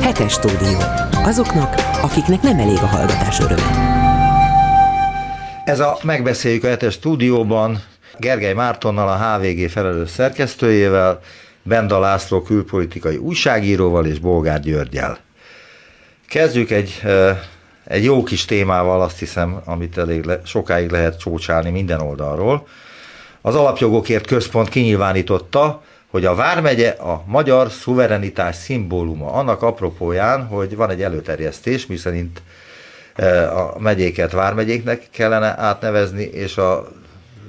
Hetes stúdió. Azoknak, akiknek nem elég a hallgatás öröme. Ez a Megbeszéljük a hetes stúdióban Gergely Mártonnal, a HVG felelős szerkesztőjével, Benda László külpolitikai újságíróval és Bolgár Györgyel. Kezdjük egy, egy jó kis témával, azt hiszem, amit elég le, sokáig lehet csócsálni minden oldalról. Az Alapjogokért Központ kinyilvánította, hogy a Vármegye a magyar szuverenitás szimbóluma. Annak apropóján, hogy van egy előterjesztés, miszerint a megyéket vármegyéknek kellene átnevezni, és a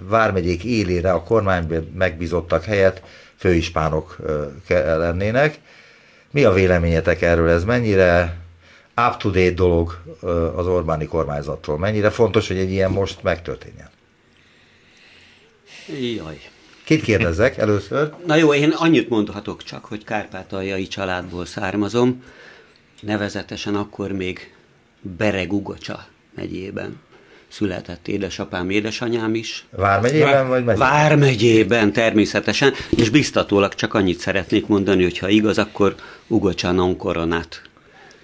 vármegyék élére a kormányban megbízottak helyett főispánok lennének. Mi a véleményetek erről? Ez mennyire up-to-date dolog az Orbáni kormányzatról? Mennyire fontos, hogy egy ilyen most megtörténjen? Jaj. Kit kérdezzek először? Na jó, én annyit mondhatok csak, hogy kárpátaljai családból származom, nevezetesen akkor még Beregugocsa megyében született édesapám, édesanyám is. Vármegyében Vár, vagy megyében? Vármegyében természetesen, és biztatólag csak annyit szeretnék mondani, hogy ha igaz, akkor Ugocsa non koronát.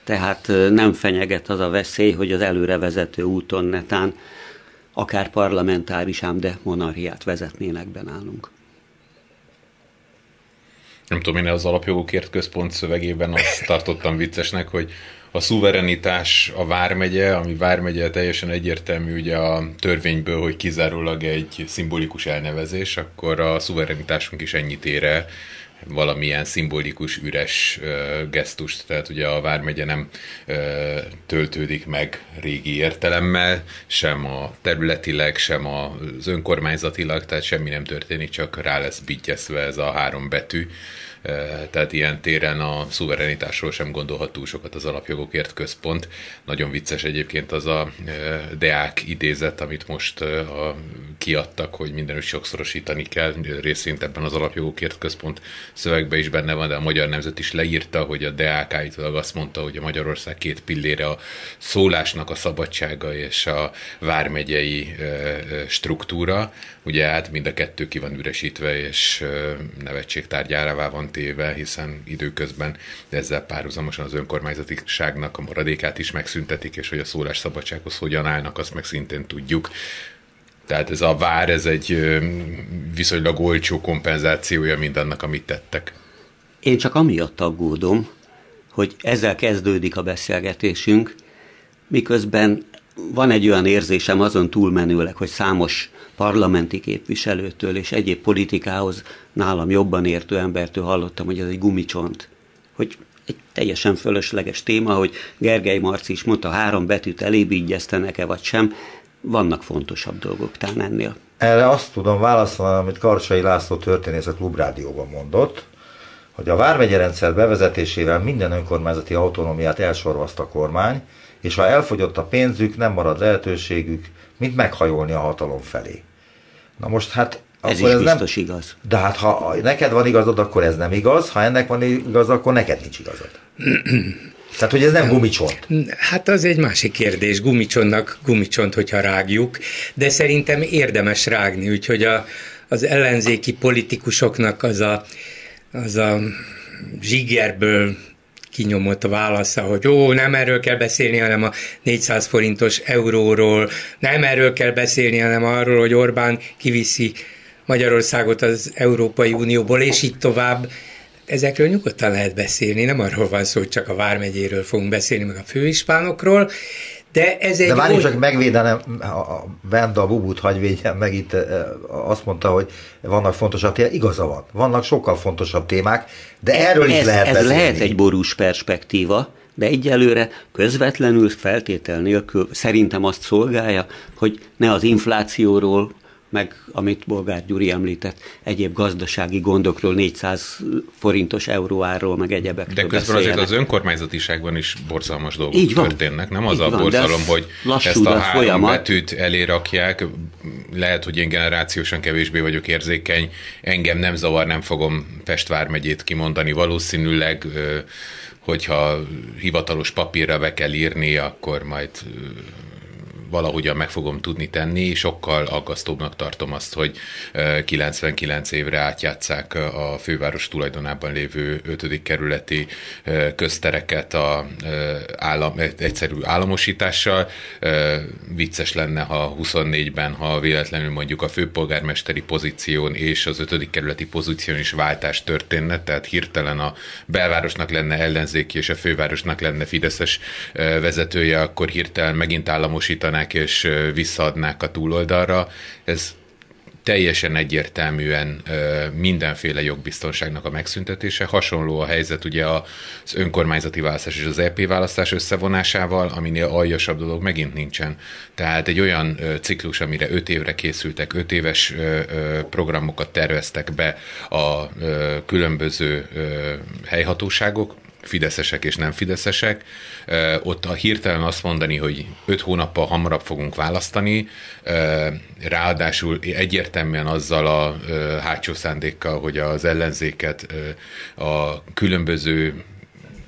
Tehát nem fenyeget az a veszély, hogy az előrevezető úton netán akár parlamentáris, ám de monarhiát vezetnének be nálunk. Nem tudom, én az alapjogokért központ szövegében azt tartottam viccesnek, hogy a szuverenitás a Vármegye, ami Vármegye teljesen egyértelmű ugye a törvényből, hogy kizárólag egy szimbolikus elnevezés, akkor a szuverenitásunk is ennyit ér el, valamilyen szimbolikus, üres uh, gesztust, tehát ugye a Vármegye nem töltődik meg régi értelemmel, sem a területileg, sem az önkormányzatilag, tehát semmi nem történik, csak rá lesz bityeszve ez a három betű, tehát ilyen téren a szuverenitásról sem gondolhat túl sokat az alapjogokért központ. Nagyon vicces egyébként az a deák idézet, amit most a, kiadtak, hogy mindenütt sokszorosítani kell, részint ebben az alapjogokért központ szövegben is benne van, de a Magyar Nemzet is leírta, hogy a deák állítólag azt mondta, hogy a Magyarország két pillére a szólásnak a szabadsága és a vármegyei struktúra, ugye hát mind a kettő ki van üresítve, és nevetségtárgyává van téve, hiszen időközben ezzel párhuzamosan az önkormányzatiságnak a maradékát is megszüntetik, és hogy a szólásszabadsághoz hogyan állnak, azt meg szintén tudjuk. Tehát ez a vár, ez egy viszonylag olcsó kompenzációja mindannak, amit tettek. Én csak amiatt aggódom, hogy ezzel kezdődik a beszélgetésünk, miközben van egy olyan érzésem azon túlmenőleg, hogy számos parlamenti képviselőtől és egyéb politikához nálam jobban értő embertől hallottam, hogy ez egy gumicsont. Hogy egy teljesen fölösleges téma, hogy Gergely Marci is mondta, három betűt elébígyeztenek-e vagy sem, vannak fontosabb dolgok talán ennél. Erre azt tudom válaszolni, amit Karsai László történész a Klubrádióban mondott, hogy a vármegye rendszer bevezetésével minden önkormányzati autonómiát elsorvaszta a kormány, és ha elfogyott a pénzük, nem marad lehetőségük, mint meghajolni a hatalom felé. Na most hát ez akkor is ez biztos nem... igaz. De hát ha neked van igazad, akkor ez nem igaz, ha ennek van igaz, akkor neked nincs igazad. Tehát, hogy ez nem gumicsont. Hát az egy másik kérdés. Gumicsonnak gumicsont, hogyha rágjuk, de szerintem érdemes rágni, úgyhogy a, az ellenzéki politikusoknak az a, az a zsigerből kinyomott a válasza, hogy ó, nem erről kell beszélni, hanem a 400 forintos euróról, nem erről kell beszélni, hanem arról, hogy Orbán kiviszi Magyarországot az Európai Unióból, és így tovább. Ezekről nyugodtan lehet beszélni, nem arról van szó, hogy csak a Vármegyéről fogunk beszélni, meg a főispánokról, de ez egy... De várj, csak megvédenem, a Benda a Bubut hagy védjen meg itt, azt mondta, hogy vannak fontosabb témák, igaza van, vannak sokkal fontosabb témák, de erről ez, is lehet Ez beszélni. lehet egy borús perspektíva, de egyelőre közvetlenül feltétel nélkül szerintem azt szolgálja, hogy ne az inflációról, meg amit Bolgár Gyuri említett, egyéb gazdasági gondokról, 400 forintos euróárról, meg egyebekről De közben azért az önkormányzatiságban is borzalmas dolgok Így van. történnek. Nem az Így a van, borzalom, hogy ezt a három folyamat. betűt elérakják. Lehet, hogy én generációsan kevésbé vagyok érzékeny. Engem nem zavar, nem fogom Pestvár megyét kimondani. Valószínűleg hogyha hivatalos papírra be kell írni, akkor majd valahogyan meg fogom tudni tenni, sokkal aggasztóbbnak tartom azt, hogy 99 évre átjátszák a főváros tulajdonában lévő 5. kerületi köztereket a állam, egyszerű államosítással. Vicces lenne, ha 24-ben, ha véletlenül mondjuk a főpolgármesteri pozíción és az 5. kerületi pozíción is váltás történne, tehát hirtelen a belvárosnak lenne ellenzéki és a fővárosnak lenne fideszes vezetője, akkor hirtelen megint államosítanák és visszaadnák a túloldalra. Ez teljesen egyértelműen mindenféle jogbiztonságnak a megszüntetése. Hasonló a helyzet ugye az önkormányzati választás és az EP választás összevonásával, aminél aljasabb dolog megint nincsen. Tehát egy olyan ciklus, amire öt évre készültek, öt éves programokat terveztek be a különböző helyhatóságok, fideszesek és nem fideszesek, ott a hirtelen azt mondani, hogy öt hónappal hamarabb fogunk választani, ráadásul egyértelműen azzal a hátsó szándékkal, hogy az ellenzéket a különböző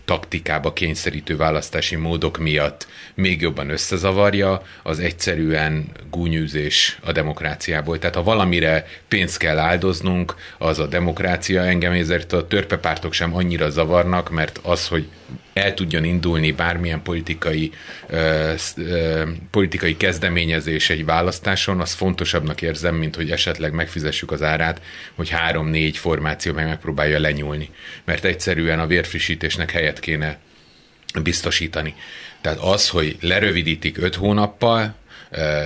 taktikába kényszerítő választási módok miatt még jobban összezavarja, az egyszerűen gúnyűzés a demokráciából. Tehát ha valamire pénzt kell áldoznunk, az a demokrácia. Engem ezért a törpepártok sem annyira zavarnak, mert az, hogy el tudjon indulni bármilyen politikai, ö, ö, politikai kezdeményezés egy választáson, az fontosabbnak érzem, mint hogy esetleg megfizessük az árát, hogy három-négy formáció meg megpróbálja lenyúlni. Mert egyszerűen a vérfrissítésnek helyet kéne biztosítani. Tehát az, hogy lerövidítik öt hónappal,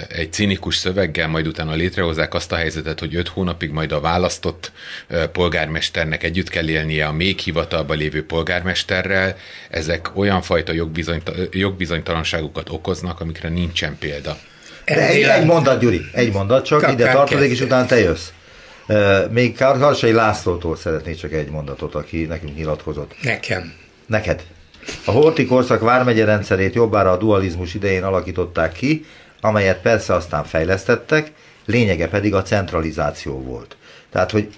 egy cinikus szöveggel, majd utána létrehozzák azt a helyzetet, hogy öt hónapig majd a választott polgármesternek együtt kell élnie a még hivatalba lévő polgármesterrel, ezek olyan fajta jogbizonyta, jogbizonytalanságokat okoznak, amikre nincsen példa. Egy, egy mondat, Gyuri, egy mondat csak, Kak, ide tartozik, és utána te jössz. Még Karsai Lászlótól szeretnék csak egy mondatot, aki nekünk nyilatkozott. Nekem. Neked. A Horti korszak vármegye rendszerét jobbára a dualizmus idején alakították ki, amelyet persze aztán fejlesztettek, lényege pedig a centralizáció volt. Tehát, hogy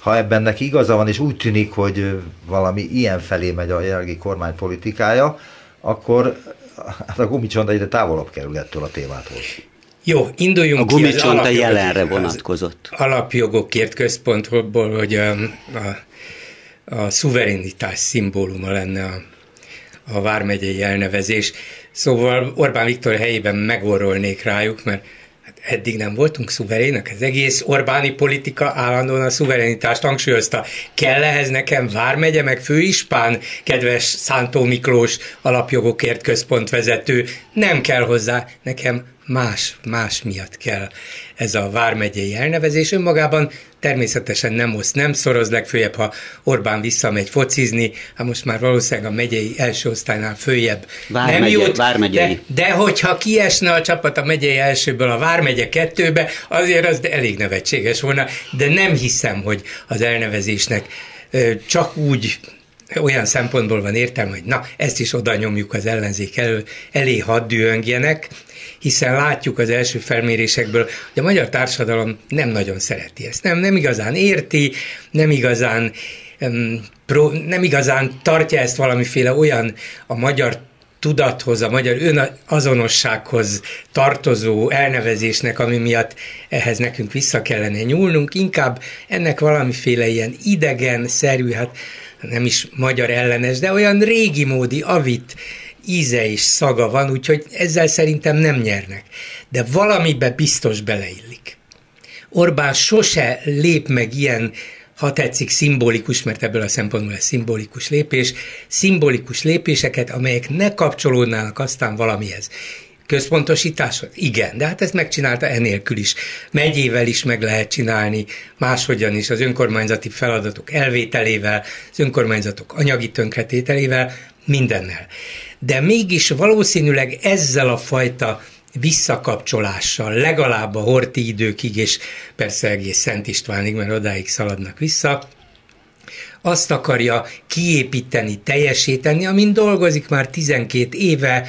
ha ebben neki igaza van, és úgy tűnik, hogy valami ilyen felé megy a jelenlegi kormány politikája, akkor hát a gumicsonda egyre távolabb kerül ettől a témától. Jó, induljunk a ki az alapjogok, jelenre vonatkozott. Az alapjogokért központból, hogy a, a, a szuverenitás szimbóluma lenne a, a vármegyei elnevezés. Szóval Orbán Viktor helyében megorrolnék rájuk, mert hát eddig nem voltunk szuverének, az egész Orbáni politika állandóan a szuverenitást hangsúlyozta. Kell ehhez nekem Vármegye, meg főispán, kedves Szántó Miklós alapjogokért központvezető, nem kell hozzá, nekem más, más miatt kell ez a vármegyei elnevezés. Önmagában természetesen nem oszt, nem szoroz, legfőjebb, ha Orbán visszamegy focizni, hát most már valószínűleg a megyei első osztálynál följebb Vármegye, nem jut, vármegyei. De, de hogyha kiesne a csapat a megyei elsőből a Vármegye kettőbe, azért az elég nevetséges volna, de nem hiszem, hogy az elnevezésnek csak úgy olyan szempontból van értelme, hogy na, ezt is oda nyomjuk az ellenzék elő, elé hadd dühöngjenek, hiszen látjuk az első felmérésekből, hogy a magyar társadalom nem nagyon szereti ezt. Nem, nem igazán érti, nem igazán, nem igazán tartja ezt valamiféle olyan a magyar tudathoz, a magyar önazonossághoz tartozó elnevezésnek, ami miatt ehhez nekünk vissza kellene nyúlnunk, inkább ennek valamiféle ilyen idegen, szerű, hát nem is magyar ellenes, de olyan régi módi avit íze és szaga van, úgyhogy ezzel szerintem nem nyernek. De valamibe biztos beleillik. Orbán sose lép meg ilyen ha tetszik, szimbolikus, mert ebből a szempontból ez szimbolikus lépés, szimbolikus lépéseket, amelyek ne kapcsolódnának aztán valamihez. Központosításod? Igen, de hát ezt megcsinálta enélkül is. Megyével is meg lehet csinálni, máshogyan is, az önkormányzati feladatok elvételével, az önkormányzatok anyagi tönkretételével, mindennel de mégis valószínűleg ezzel a fajta visszakapcsolással, legalább a horti időkig, és persze egész Szent Istvánig, mert odáig szaladnak vissza, azt akarja kiépíteni, teljesíteni, amin dolgozik már 12 éve,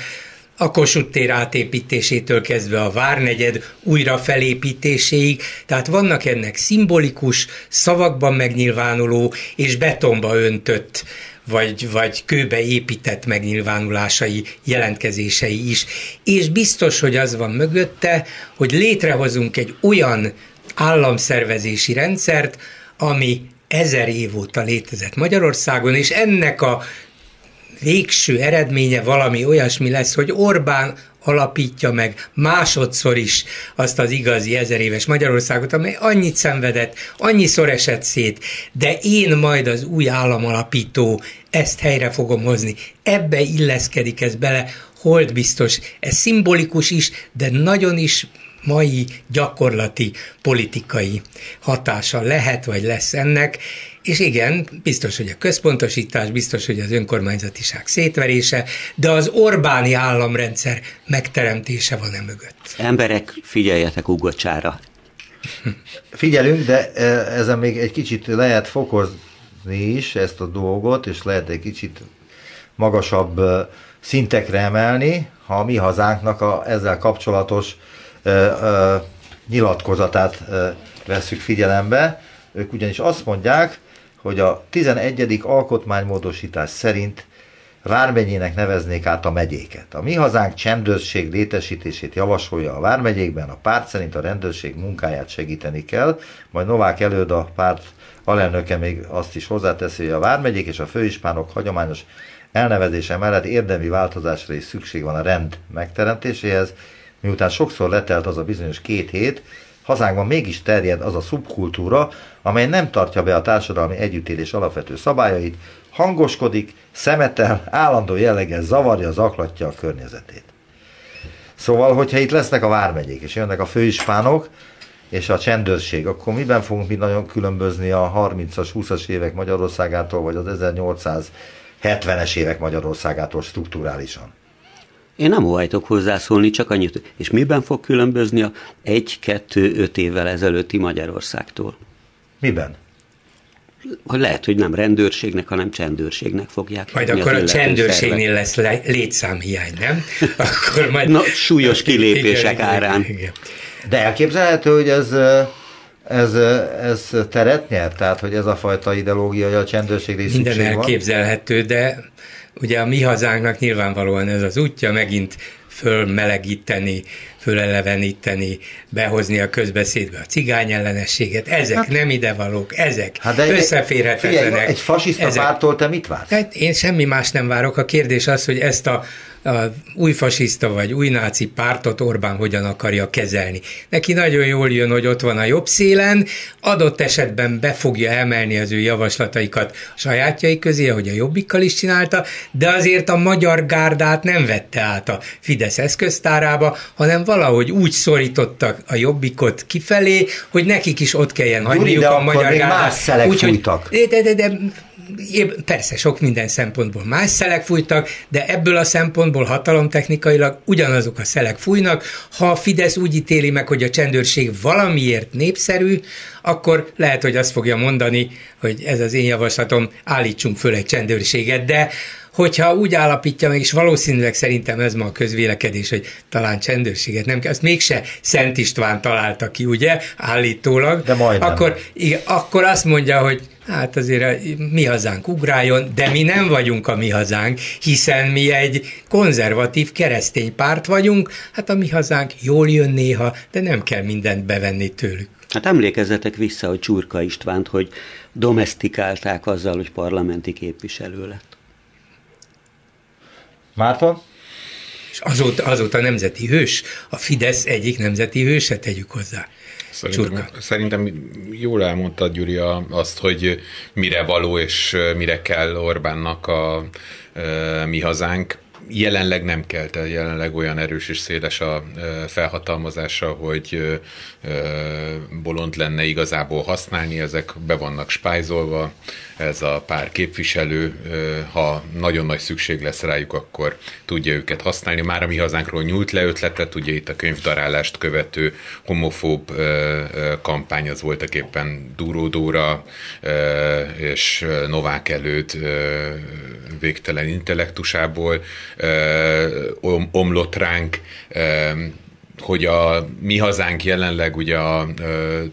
a Kossuth tér átépítésétől kezdve a Várnegyed újra felépítéséig, tehát vannak ennek szimbolikus, szavakban megnyilvánuló és betonba öntött vagy, vagy kőbe épített megnyilvánulásai, jelentkezései is. És biztos, hogy az van mögötte, hogy létrehozunk egy olyan államszervezési rendszert, ami ezer év óta létezett Magyarországon, és ennek a végső eredménye valami olyasmi lesz, hogy Orbán alapítja meg másodszor is azt az igazi ezer éves Magyarországot, amely annyit szenvedett, annyiszor esett szét, de én majd az új államalapító ezt helyre fogom hozni. Ebbe illeszkedik ez bele, hold biztos. Ez szimbolikus is, de nagyon is mai gyakorlati politikai hatása lehet, vagy lesz ennek, és igen, biztos, hogy a központosítás, biztos, hogy az önkormányzatiság szétverése, de az Orbáni államrendszer megteremtése van e mögött. Emberek, figyeljetek ugocsára. Figyelünk, de e, ezen még egy kicsit lehet fokozni is ezt a dolgot, és lehet egy kicsit magasabb e, szintekre emelni, ha a mi hazánknak a ezzel kapcsolatos ö, ö, nyilatkozatát ö, vesszük figyelembe. Ők ugyanis azt mondják, hogy a 11. alkotmánymódosítás szerint vármegyének neveznék át a megyéket. A mi hazánk csendőrség létesítését javasolja a vármegyékben, a párt szerint a rendőrség munkáját segíteni kell, majd Novák előd a párt alelnöke még azt is hozzáteszi, hogy a vármegyék és a főispánok hagyományos elnevezése mellett érdemi változásra is szükség van a rend megteremtéséhez, miután sokszor letelt az a bizonyos két hét, hazánkban mégis terjed az a szubkultúra, amely nem tartja be a társadalmi együttélés alapvető szabályait, hangoskodik, szemetel, állandó jelleggel zavarja, zaklatja a környezetét. Szóval, hogyha itt lesznek a vármegyék, és jönnek a főispánok, és a csendőrség, akkor miben fogunk mi nagyon különbözni a 30-as, 20-as évek Magyarországától, vagy az 1870-es évek Magyarországától strukturálisan? Én nem óhajtok hozzászólni, csak annyit. És miben fog különbözni a 1-2-5 évvel ezelőtti Magyarországtól? Miben? Lehet, hogy nem rendőrségnek, hanem csendőrségnek fogják. Majd akkor a csendőrségnél lesz le, létszámhiány, nem? Akkor majd... Na, súlyos kilépések igen, árán. Igen, igen. De elképzelhető, hogy ez, ez, ez teret nyer? Tehát, hogy ez a fajta ideológia, hogy a csendőrségre is Minden elképzelhető, van? de ugye a mi hazánknak nyilvánvalóan ez az útja megint fölmelegíteni, föleleveníteni, behozni a közbeszédbe a cigány ellenességet. Ezek hát, nem idevalók, ezek hát de összeférhetetlenek. Figyelj, egy fasiszta ezek, pártól te mit vársz? Hát én semmi más nem várok. A kérdés az, hogy ezt a a új fasiszta vagy új náci pártot Orbán hogyan akarja kezelni. Neki nagyon jól jön, hogy ott van a jobb szélen, adott esetben be fogja emelni az ő javaslataikat a sajátjai közé, ahogy a jobbikkal is csinálta, de azért a magyar gárdát nem vette át a Fidesz eszköztárába, hanem valahogy úgy szorítottak a jobbikot kifelé, hogy nekik is ott kelljen hagyniuk a magyar gárdát. Úgyhogy, de, de, de, persze sok minden szempontból más szelek fújtak, de ebből a szempontból hatalomtechnikailag ugyanazok a szelek fújnak. Ha a Fidesz úgy ítéli meg, hogy a csendőrség valamiért népszerű, akkor lehet, hogy azt fogja mondani, hogy ez az én javaslatom, állítsunk föl egy csendőrséget, de hogyha úgy állapítja meg, és valószínűleg szerintem ez ma a közvélekedés, hogy talán csendőrséget nem kell, azt mégse Szent István találta ki, ugye, állítólag, De majdnem. akkor, igen, akkor azt mondja, hogy hát azért a mi hazánk ugráljon, de mi nem vagyunk a mi hazánk, hiszen mi egy konzervatív keresztény párt vagyunk, hát a mi hazánk jól jön néha, de nem kell mindent bevenni tőlük. Hát emlékezzetek vissza, hogy Csurka Istvánt, hogy domestikálták azzal, hogy parlamenti képviselő lett. Márton? És azóta, azóta nemzeti hős, a Fidesz egyik nemzeti hőse, tegyük hozzá. Szerintem, szerintem jól elmondtad, Gyuri, azt, hogy mire való és mire kell Orbánnak a, a mi hazánk. Jelenleg nem kell, tehát jelenleg olyan erős és széles a felhatalmazása, hogy bolond lenne igazából használni, ezek be vannak spájzolva, ez a pár képviselő, ha nagyon nagy szükség lesz rájuk, akkor tudja őket használni. Már a mi hazánkról nyújt le ötletet, ugye itt a könyvdarálást követő homofób kampány az voltak éppen Dúró Dóra és Novák előtt végtelen intellektusából omlott ránk, hogy a mi hazánk jelenleg ugye a,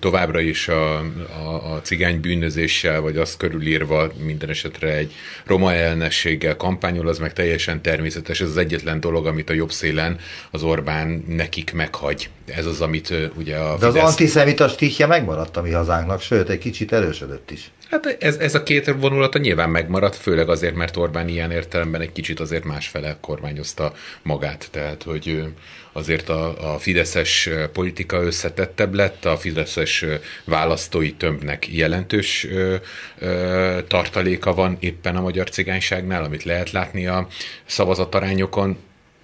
továbbra is a, a, a cigány bűnözéssel, vagy azt körülírva minden esetre egy roma ellenességgel kampányol, az meg teljesen természetes. Ez az egyetlen dolog, amit a jobb szélen az Orbán nekik meghagy. Ez az, amit ugye a De az Fidesz... antiszemita stihje megmaradt a mi hazánknak, sőt, egy kicsit erősödött is. Hát ez, ez a két vonulata nyilván megmaradt, főleg azért, mert Orbán ilyen értelemben egy kicsit azért másfele kormányozta magát. Tehát, hogy azért a, a fideszes politika összetettebb lett, a fideszes választói tömbnek jelentős ö, ö, tartaléka van éppen a magyar cigányságnál, amit lehet látni a szavazatarányokon,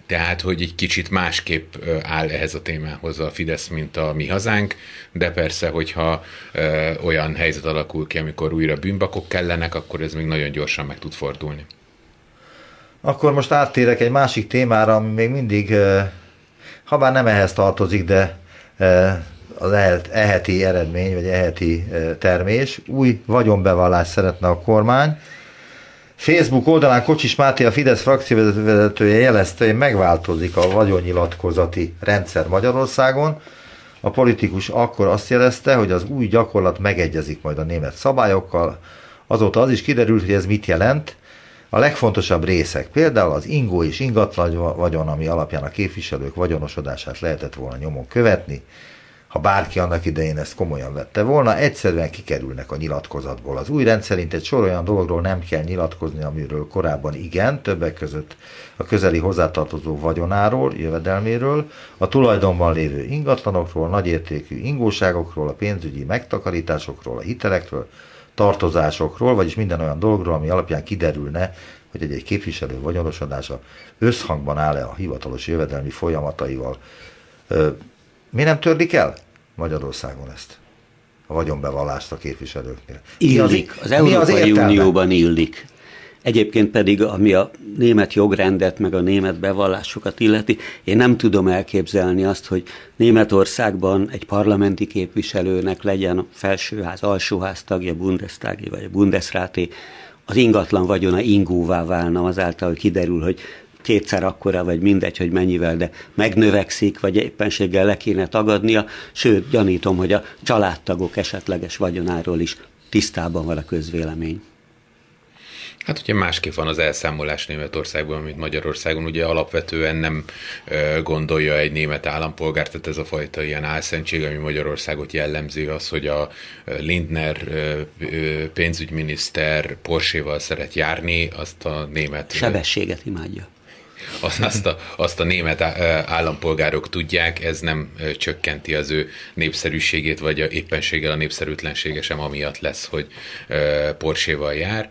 tehát, hogy egy kicsit másképp áll ehhez a témához a Fidesz, mint a mi hazánk, de persze, hogyha ö, olyan helyzet alakul ki, amikor újra bűnbakok kellenek, akkor ez még nagyon gyorsan meg tud fordulni. Akkor most áttérek egy másik témára, ami még mindig ha bár nem ehhez tartozik, de e, az eheti eredmény, vagy eheti e, termés, új vagyonbevallást szeretne a kormány. Facebook oldalán Kocsis Máté, a Fidesz frakcióvezetője jelezte, hogy megváltozik a vagyonnyilatkozati rendszer Magyarországon. A politikus akkor azt jelezte, hogy az új gyakorlat megegyezik majd a német szabályokkal. Azóta az is kiderült, hogy ez mit jelent. A legfontosabb részek, például az ingó és ingatlan vagyon, ami alapján a képviselők vagyonosodását lehetett volna nyomon követni, ha bárki annak idején ezt komolyan vette volna, egyszerűen kikerülnek a nyilatkozatból. Az új rend szerint egy sor olyan dologról nem kell nyilatkozni, amiről korábban igen, többek között a közeli hozzátartozó vagyonáról, jövedelméről, a tulajdonban lévő ingatlanokról, nagyértékű ingóságokról, a pénzügyi megtakarításokról, a hitelekről, tartozásokról, vagyis minden olyan dologról, ami alapján kiderülne, hogy egy, egy képviselő vagyonosodása összhangban áll-e a hivatalos jövedelmi folyamataival. Ö, mi nem törlik el Magyarországon ezt? A vagyonbevallást a képviselőknél. Illik. Az, az Európai az Unióban illik. Egyébként pedig, ami a német jogrendet, meg a német bevallásokat illeti, én nem tudom elképzelni azt, hogy Németországban egy parlamenti képviselőnek legyen a felsőház, alsóház tagja, Bundestagi vagy a Bundesráté, az ingatlan vagyona ingóvá válna azáltal, hogy kiderül, hogy kétszer akkora, vagy mindegy, hogy mennyivel, de megnövekszik, vagy éppenséggel le kéne tagadnia, sőt, gyanítom, hogy a családtagok esetleges vagyonáról is tisztában van a közvélemény. Hát ugye másképp van az elszámolás Németországban, mint Magyarországon. Ugye alapvetően nem gondolja egy német állampolgár, tehát ez a fajta ilyen álszentség, ami Magyarországot jellemzi, az, hogy a Lindner pénzügyminiszter Porséval szeret járni, azt a német... Sebességet imádja azt a, azt a német állampolgárok tudják, ez nem csökkenti az ő népszerűségét, vagy a éppenséggel a népszerűtlensége sem amiatt lesz, hogy Porséval jár,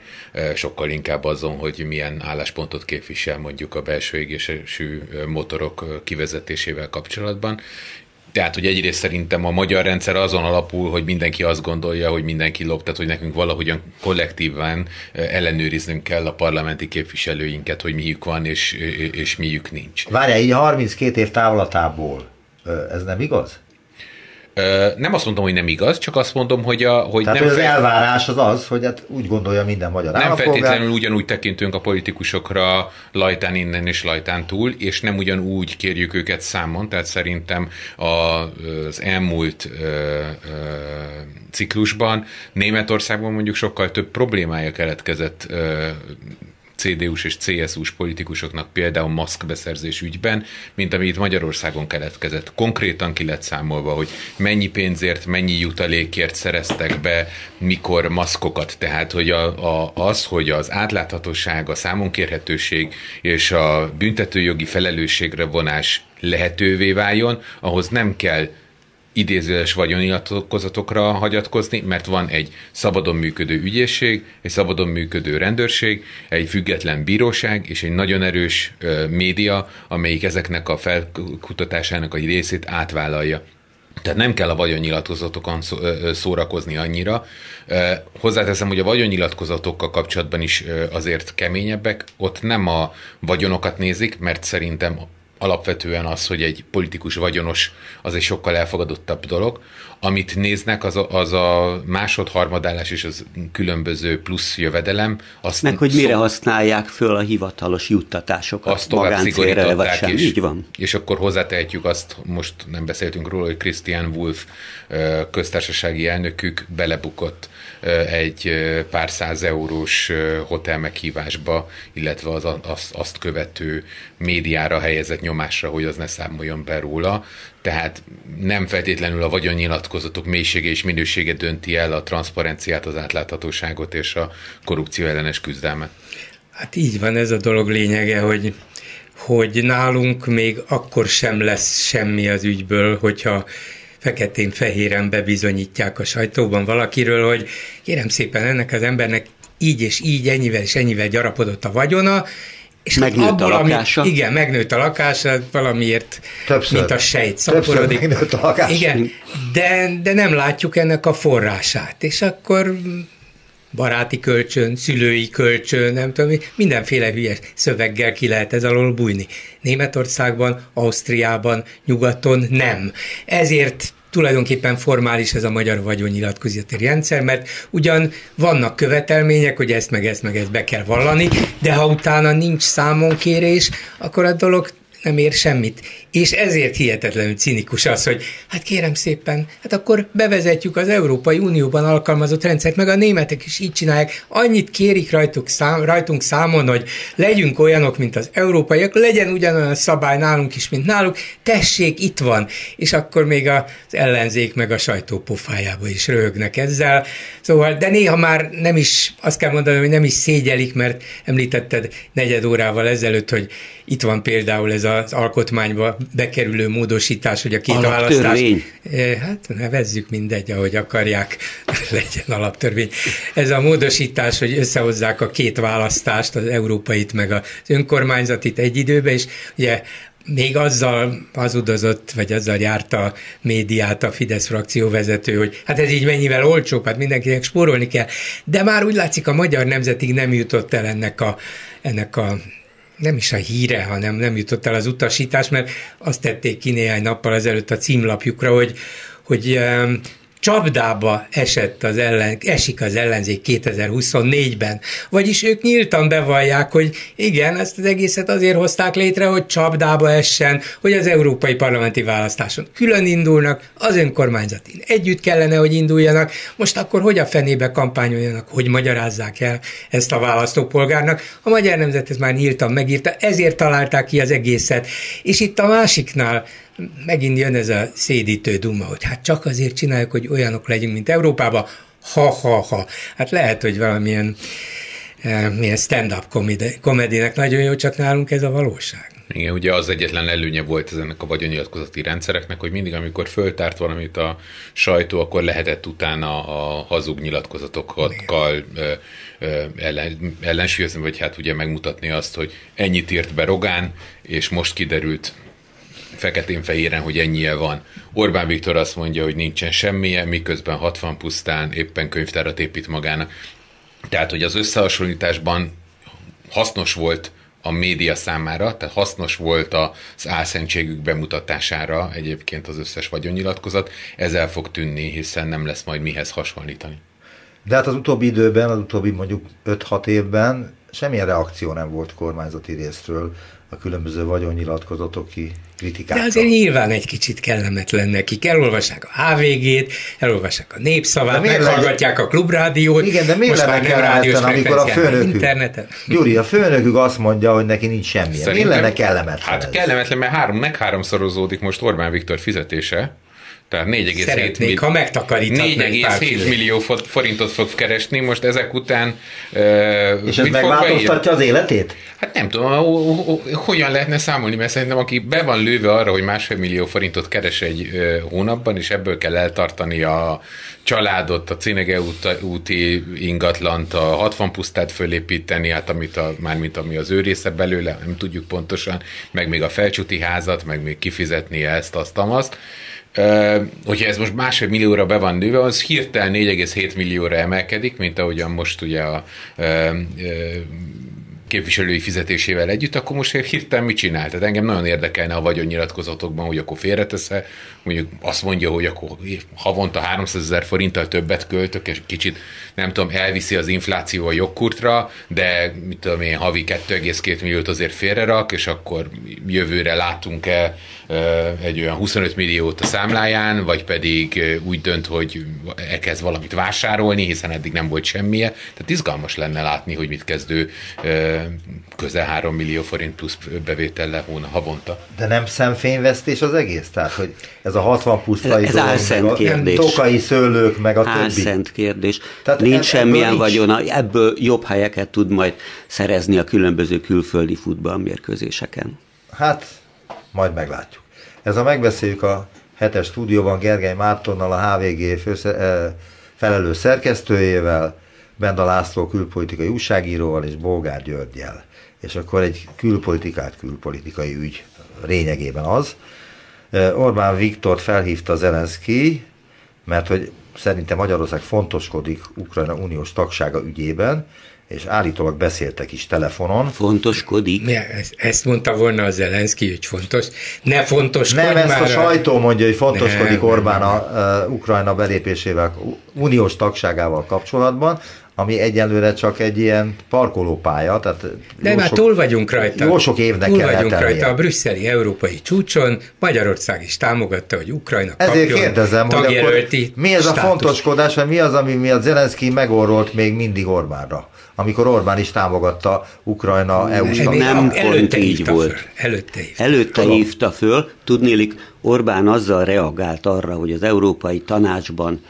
sokkal inkább azon, hogy milyen álláspontot képvisel mondjuk a belső égésű motorok kivezetésével kapcsolatban, tehát, hogy egyrészt szerintem a magyar rendszer azon alapul, hogy mindenki azt gondolja, hogy mindenki lop, tehát hogy nekünk valahogyan kollektíven ellenőriznünk kell a parlamenti képviselőinket, hogy miük van és, és miük nincs. Várjál, így 32 év távlatából, ez nem igaz? Nem azt mondom, hogy nem igaz, csak azt mondom, hogy, a, hogy Tehát nem az fel... elvárás az az, hogy hát úgy gondolja minden magyar Nem feltétlenül ugyanúgy tekintünk a politikusokra lajtán innen és lajtán túl, és nem ugyanúgy kérjük őket számon, tehát szerintem az elmúlt ö, ö, ciklusban Németországban mondjuk sokkal több problémája keletkezett ö, CDU-s és CSU-s politikusoknak például maszkbeszerzés ügyben, mint ami itt Magyarországon keletkezett. Konkrétan ki lett számolva, hogy mennyi pénzért, mennyi jutalékért szereztek be, mikor maszkokat. Tehát, hogy a, a, az, hogy az átláthatóság, a számonkérhetőség és a büntetőjogi felelősségre vonás lehetővé váljon, ahhoz nem kell idézőes vagyonnyilatkozatokra hagyatkozni, mert van egy szabadon működő ügyészség, egy szabadon működő rendőrség, egy független bíróság és egy nagyon erős média, amelyik ezeknek a felkutatásának egy részét átvállalja. Tehát nem kell a vagyonnyilatkozatokon szórakozni annyira. Hozzáteszem, hogy a vagyonnyilatkozatokkal kapcsolatban is azért keményebbek. Ott nem a vagyonokat nézik, mert szerintem alapvetően az, hogy egy politikus vagyonos, az egy sokkal elfogadottabb dolog. Amit néznek, az a, az a másod-harmadállás és az különböző plusz jövedelem. Azt Meg hogy mire szó... használják föl a hivatalos juttatásokat azt tovább szigorították, és, Így van. és akkor hozzátehetjük azt, most nem beszéltünk róla, hogy Christian Wolf köztársasági elnökük belebukott egy pár száz eurós hotel meghívásba, illetve az, az, azt követő médiára helyezett nyomásra, hogy az ne számoljon be róla. Tehát nem feltétlenül a vagyonnyilatkozatok mélysége és minősége dönti el a transzparenciát, az átláthatóságot és a korrupció ellenes küzdelmet. Hát így van ez a dolog lényege, hogy hogy nálunk még akkor sem lesz semmi az ügyből, hogyha feketén-fehéren bebizonyítják a sajtóban valakiről, hogy kérem szépen ennek az embernek így és így, ennyivel és ennyivel gyarapodott a vagyona, és megnőtt abból, a lakása. Ami, igen, megnőtt a lakása, valamiért, Többször. mint a sejt szaporodik. megnőtt a lakása. Igen, de, de nem látjuk ennek a forrását, és akkor baráti kölcsön, szülői kölcsön, nem tudom, mindenféle hülye szöveggel ki lehet ez alól bújni. Németországban, Ausztriában, nyugaton nem. Ezért tulajdonképpen formális ez a magyar vagyonnyilatkozati rendszer, mert ugyan vannak követelmények, hogy ezt meg ezt meg ezt be kell vallani, de ha utána nincs számonkérés, akkor a dolog nem ér semmit. És ezért hihetetlenül cinikus az, hogy hát kérem szépen, hát akkor bevezetjük az Európai Unióban alkalmazott rendszert, meg a németek is így csinálják. Annyit kérik rajtuk szám, rajtunk számon, hogy legyünk olyanok, mint az európaiak, legyen ugyanolyan szabály nálunk is, mint náluk, tessék, itt van. És akkor még az ellenzék meg a sajtó pofájába is röhögnek ezzel. Szóval, de néha már nem is, azt kell mondani, hogy nem is szégyelik, mert említetted negyed órával ezelőtt, hogy itt van például ez az alkotmányba bekerülő módosítás, hogy a két választás... Eh, hát nevezzük mindegy, ahogy akarják, legyen alaptörvény. Ez a módosítás, hogy összehozzák a két választást, az európait meg az önkormányzatit egy időben, és ugye még azzal hazudozott, vagy azzal járta a médiát a Fidesz frakció vezető, hogy hát ez így mennyivel olcsóbb, hát mindenkinek spórolni kell. De már úgy látszik, a magyar nemzetig nem jutott el ennek a, ennek a nem is a híre, hanem nem jutott el az utasítás, mert azt tették ki néhány nappal ezelőtt a címlapjukra, hogy, hogy csapdába esett az ellen, esik az ellenzék 2024-ben. Vagyis ők nyíltan bevallják, hogy igen, ezt az egészet azért hozták létre, hogy csapdába essen, hogy az európai parlamenti választáson külön indulnak, az önkormányzati együtt kellene, hogy induljanak. Most akkor hogy a fenébe kampányoljanak, hogy magyarázzák el ezt a választópolgárnak? A magyar nemzet ez már nyíltan megírta, ezért találták ki az egészet. És itt a másiknál megint jön ez a szédítő duma, hogy hát csak azért csináljuk, hogy olyanok legyünk, mint Európában, ha-ha-ha. Hát lehet, hogy valamilyen eh, milyen stand-up komedinek nagyon jó, csak nálunk ez a valóság. Igen, ugye az egyetlen előnye volt ennek a vagyonnyilatkozati rendszereknek, hogy mindig, amikor föltárt valamit a sajtó, akkor lehetett utána a hazug nyilatkozatokkal ellen, ellensúlyozni, vagy hát ugye megmutatni azt, hogy ennyit írt be Rogán, és most kiderült feketén-fehéren, hogy ennyie van. Orbán Viktor azt mondja, hogy nincsen semmilyen, miközben 60 pusztán éppen könyvtárat épít magának. Tehát, hogy az összehasonlításban hasznos volt a média számára, tehát hasznos volt az álszentségük bemutatására egyébként az összes vagyonnyilatkozat, ez el fog tűnni, hiszen nem lesz majd mihez hasonlítani. De hát az utóbbi időben, az utóbbi mondjuk 5-6 évben semmilyen reakció nem volt kormányzati részről a különböző vagyonnyilatkozatok ki kritikákra. De azért nyilván egy kicsit kellemetlen nekik. Elolvassák a HVG-t, elolvassák a népszavát, meghallgatják a klubrádiót. Igen, de miért lenne kellemetlen, amikor a főnökük, interneten? Gyuri, a főnökük azt mondja, hogy neki nincs semmi. Miért lenne kellemetlen Hát ez? kellemetlen, mert három, meg háromszorozódik most Orbán Viktor fizetése, tehát 4,7 millió, ha 4,7 millió forintot fog keresni, most ezek után... Uh, És ez megváltoztatja az életét? Hát nem tudom, hogyan lehetne számolni, mert szerintem aki be van lőve arra, hogy másfél millió forintot keres egy hónapban, és ebből kell eltartani a családot, a Cinege úti ingatlant, a 60 pusztát fölépíteni, hát amit a, mármint ami az ő része belőle, nem tudjuk pontosan, meg még a felcsúti házat, meg még kifizetni ezt, azt, azt hogyha ez most másfél millióra be van nőve, az hirtelen 4,7 millióra emelkedik, mint ahogyan most ugye a képviselői fizetésével együtt, akkor most hirtelen mit csinál? Tehát engem nagyon érdekelne a vagyonnyilatkozatokban, hogy akkor félretesz-e, mondjuk azt mondja, hogy akkor havonta 300 ezer forinttal többet költök, és kicsit nem tudom, elviszi az infláció a jogkurtra, de mit tudom én, havi 2,2 milliót azért félrerak, és akkor jövőre látunk-e egy olyan 25 milliót a számláján, vagy pedig úgy dönt, hogy elkezd valamit vásárolni, hiszen eddig nem volt semmije. Tehát izgalmas lenne látni, hogy mit kezdő közel 3 millió forint plusz bevétellel hóna havonta. De nem szemfényvesztés az egész? Tehát, hogy ez a 60 plusz Ez álszent kérdés. Tokai szőlők, meg a többi. Álszent kérdés. Tehát nincs semmilyen nincs. vagyona, ebből jobb helyeket tud majd szerezni a különböző külföldi futballmérkőzéseken. Hát, majd meglátjuk. Ez a megbeszéljük a hetes stúdióban Gergely Mártonnal, a HVG fősze, eh, felelős szerkesztőjével, Benda László külpolitikai újságíróval és Bolgár Györgyel. És akkor egy külpolitikát, külpolitikai ügy lényegében az. Eh, Orbán Viktort felhívta Zelenszky, mert hogy szerintem Magyarország fontoskodik Ukrajna uniós tagsága ügyében, és állítólag beszéltek is telefonon. Fontoskodik. Ja, ezt, ezt mondta volna az Zelenszky, hogy fontos. Ne fontoskodj Nem, ezt már a sajtó mondja, hogy fontoskodik nem, Orbán nem, nem. a uh, Ukrajna belépésével, uniós tagságával kapcsolatban, ami egyelőre csak egy ilyen parkolópálya. Tehát De már sok, túl vagyunk rajta. Jó sok évnek túl vagyunk eltelnie. rajta a brüsszeli európai csúcson. Magyarország is támogatta, hogy Ukrajna Ezért kapjon kérdezem, hogy akkor mi ez a státusz. fontoskodás, vagy mi az, ami miatt Zelenszky megorrolt még mindig Orbánra? amikor Orbán is támogatta Ukrajna eu Nem, nem pont így volt. Föl. Előtte hívta. Előtte hívta föl. Tudnélik, Orbán azzal reagált arra, hogy az Európai Tanácsban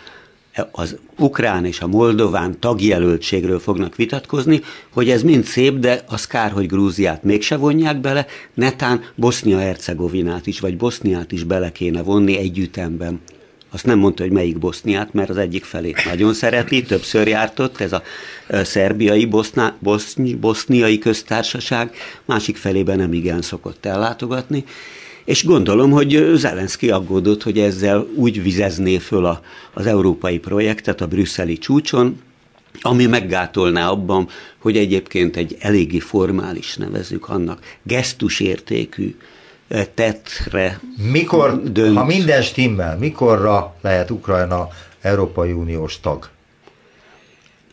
az ukrán és a moldován tagjelöltségről fognak vitatkozni, hogy ez mind szép, de az kár, hogy Grúziát mégse vonják bele, netán Bosznia-Hercegovinát is, vagy Boszniát is bele kéne vonni egy ütemben. Azt nem mondta, hogy melyik Boszniát, mert az egyik felét nagyon szereti, többször járt ott, ez a szerbiai boszná, bosz, boszniai köztársaság, másik felében nem igen szokott ellátogatni. És gondolom, hogy Zelenszky aggódott, hogy ezzel úgy vizezné föl a, az európai projektet a brüsszeli csúcson, ami meggátolná abban, hogy egyébként egy eléggé formális, nevezük annak, gesztusértékű tettre Mikor, dönt. ha minden stimmel, mikorra lehet Ukrajna Európai Uniós tag?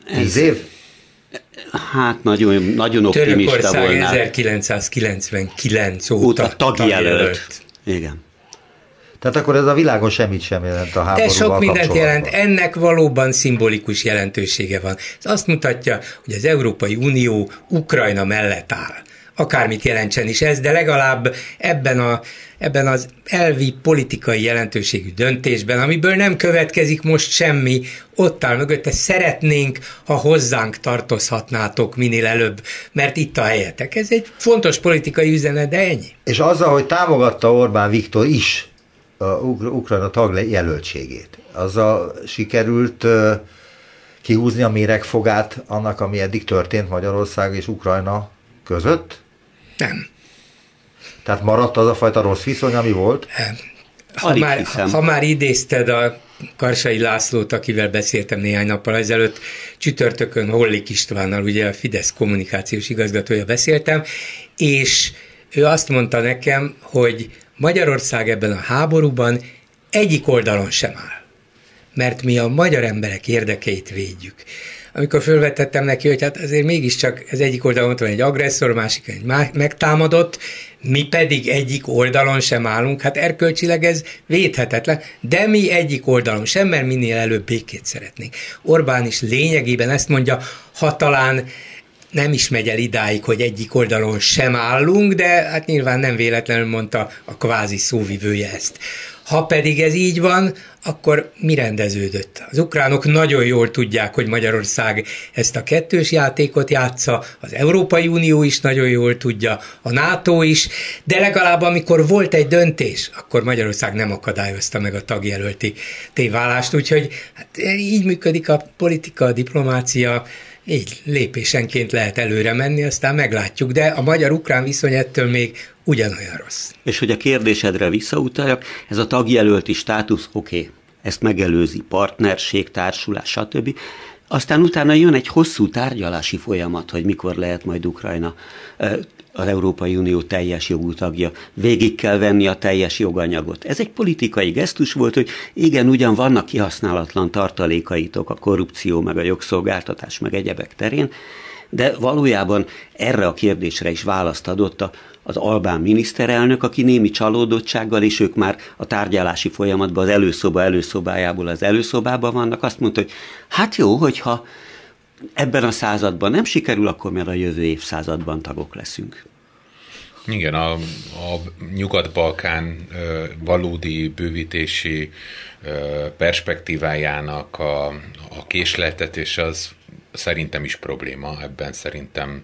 Tíz év? Hát nagyon, nagyon optimista Törökország volna. 1999 óta, Óta tagjelölt. Igen. Tehát akkor ez a világon semmit sem jelent a De háborúval sok mindent jelent, ennek valóban szimbolikus jelentősége van. Ez azt mutatja, hogy az Európai Unió Ukrajna mellett áll. Akármit jelentsen is ez, de legalább ebben, a, ebben az elvi politikai jelentőségű döntésben, amiből nem következik most semmi, ott áll mögötte, szeretnénk, ha hozzánk tartozhatnátok minél előbb, mert itt a helyetek. Ez egy fontos politikai üzenet, de ennyi. És azzal, hogy támogatta Orbán Viktor is a Uk- Ukrajna tag jelöltségét, azzal sikerült ö, kihúzni a méregfogát annak, ami eddig történt Magyarország és Ukrajna között? Nem. Tehát maradt az a fajta rossz viszony, ami volt? Ha Alig már, hiszem. ha már idézted a Karsai Lászlót, akivel beszéltem néhány nappal ezelőtt, csütörtökön Hollik Istvánnal, ugye a Fidesz kommunikációs igazgatója beszéltem, és ő azt mondta nekem, hogy Magyarország ebben a háborúban egyik oldalon sem áll mert mi a magyar emberek érdekeit védjük. Amikor fölvetettem neki, hogy hát azért mégiscsak ez egyik oldalon ott van egy agresszor, másik egy megtámadott, mi pedig egyik oldalon sem állunk, hát erkölcsileg ez védhetetlen, de mi egyik oldalon sem, mert minél előbb békét szeretnénk. Orbán is lényegében ezt mondja, ha talán nem is megy el idáig, hogy egyik oldalon sem állunk, de hát nyilván nem véletlenül mondta a kvázi szóvivője ezt. Ha pedig ez így van, akkor mi rendeződött? Az ukránok nagyon jól tudják, hogy Magyarország ezt a kettős játékot játsza, az Európai Unió is nagyon jól tudja, a NATO is, de legalább amikor volt egy döntés, akkor Magyarország nem akadályozta meg a tagjelölti téválást, úgyhogy hát így működik a politika, a diplomácia, így lépésenként lehet előre menni, aztán meglátjuk, de a magyar-ukrán viszony ettől még ugyanolyan rossz. És hogy a kérdésedre visszautaljak, ez a tagjelölti státusz, oké, okay, ezt megelőzi partnerség, társulás, stb. aztán utána jön egy hosszú tárgyalási folyamat, hogy mikor lehet majd Ukrajna az Európai Unió teljes jogú tagja. Végig kell venni a teljes joganyagot. Ez egy politikai gesztus volt, hogy igen, ugyan vannak kihasználatlan tartalékaitok a korrupció, meg a jogszolgáltatás, meg egyebek terén, de valójában erre a kérdésre is választ adott az albán miniszterelnök, aki némi csalódottsággal, és ők már a tárgyalási folyamatban az előszoba előszobájából az előszobában vannak, azt mondta, hogy hát jó, hogyha ebben a században nem sikerül, akkor már a jövő évszázadban tagok leszünk. Igen, a, a Nyugat-Balkán valódi bővítési perspektívájának a, a késletetés az szerintem is probléma, ebben szerintem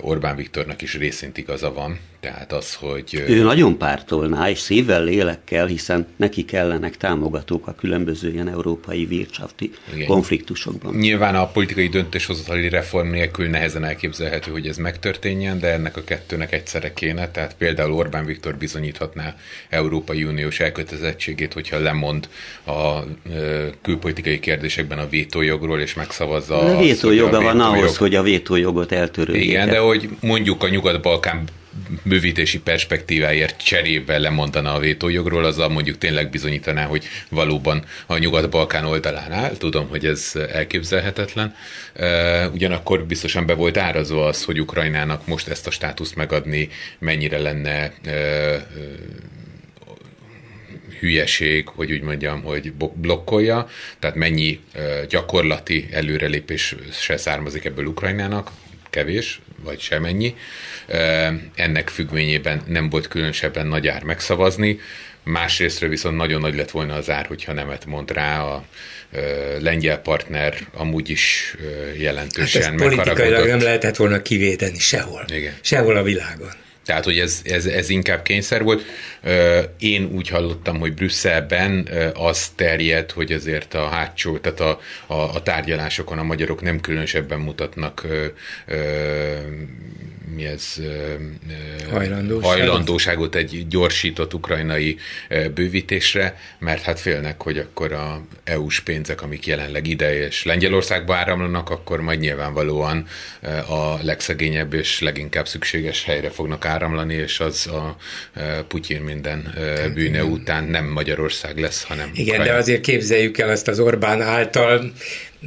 Orbán Viktornak is részint igaza van, tehát az, hogy... Ő nagyon pártolná, és szívvel, lélekkel, hiszen neki kellenek támogatók a különböző ilyen európai vircsafti konfliktusokban. Nyilván a politikai döntéshozatali reform nélkül nehezen elképzelhető, hogy ez megtörténjen, de ennek a kettőnek egyszerre kéne, tehát például Orbán Viktor bizonyíthatná Európai Uniós elkötelezettségét, hogyha lemond a külpolitikai kérdésekben a vétójogról, és megszavazza... A vétójoga van ahhoz, hogy a vétójogot eltörődik. Igen, de hogy mondjuk a Nyugat-Balkán bővítési perspektíváért cserébe lemondana a vétójogról, azzal mondjuk tényleg bizonyítaná, hogy valóban a Nyugat-Balkán oldalán áll. Tudom, hogy ez elképzelhetetlen. Ugyanakkor biztosan be volt árazva az, hogy Ukrajnának most ezt a státuszt megadni mennyire lenne hülyeség, hogy úgy mondjam, hogy blokkolja, tehát mennyi gyakorlati előrelépés se származik ebből Ukrajnának, kevés, vagy semennyi. Ennek függvényében nem volt különösebben nagy ár megszavazni, másrésztről viszont nagyon nagy lett volna az ár, hogyha nemet mond rá a lengyel partner amúgy is jelentősen hát politikailag nem lehetett volna kivédeni sehol. Igen. Sehol a világon. Tehát, hogy ez, ez, ez inkább kényszer volt. Én úgy hallottam, hogy Brüsszelben az terjed, hogy azért a hátsó, tehát a, a, a tárgyalásokon a magyarok nem különösebben mutatnak mi ez hajlandóságot. hajlandóságot egy gyorsított ukrajnai bővítésre, mert hát félnek, hogy akkor a EU-s pénzek, amik jelenleg ide és Lengyelországba áramlanak, akkor majd nyilvánvalóan a legszegényebb és leginkább szükséges helyre fognak áramlani, és az a Putyin minden bűne után nem Magyarország lesz, hanem Igen, Ukrajna. de azért képzeljük el azt az Orbán által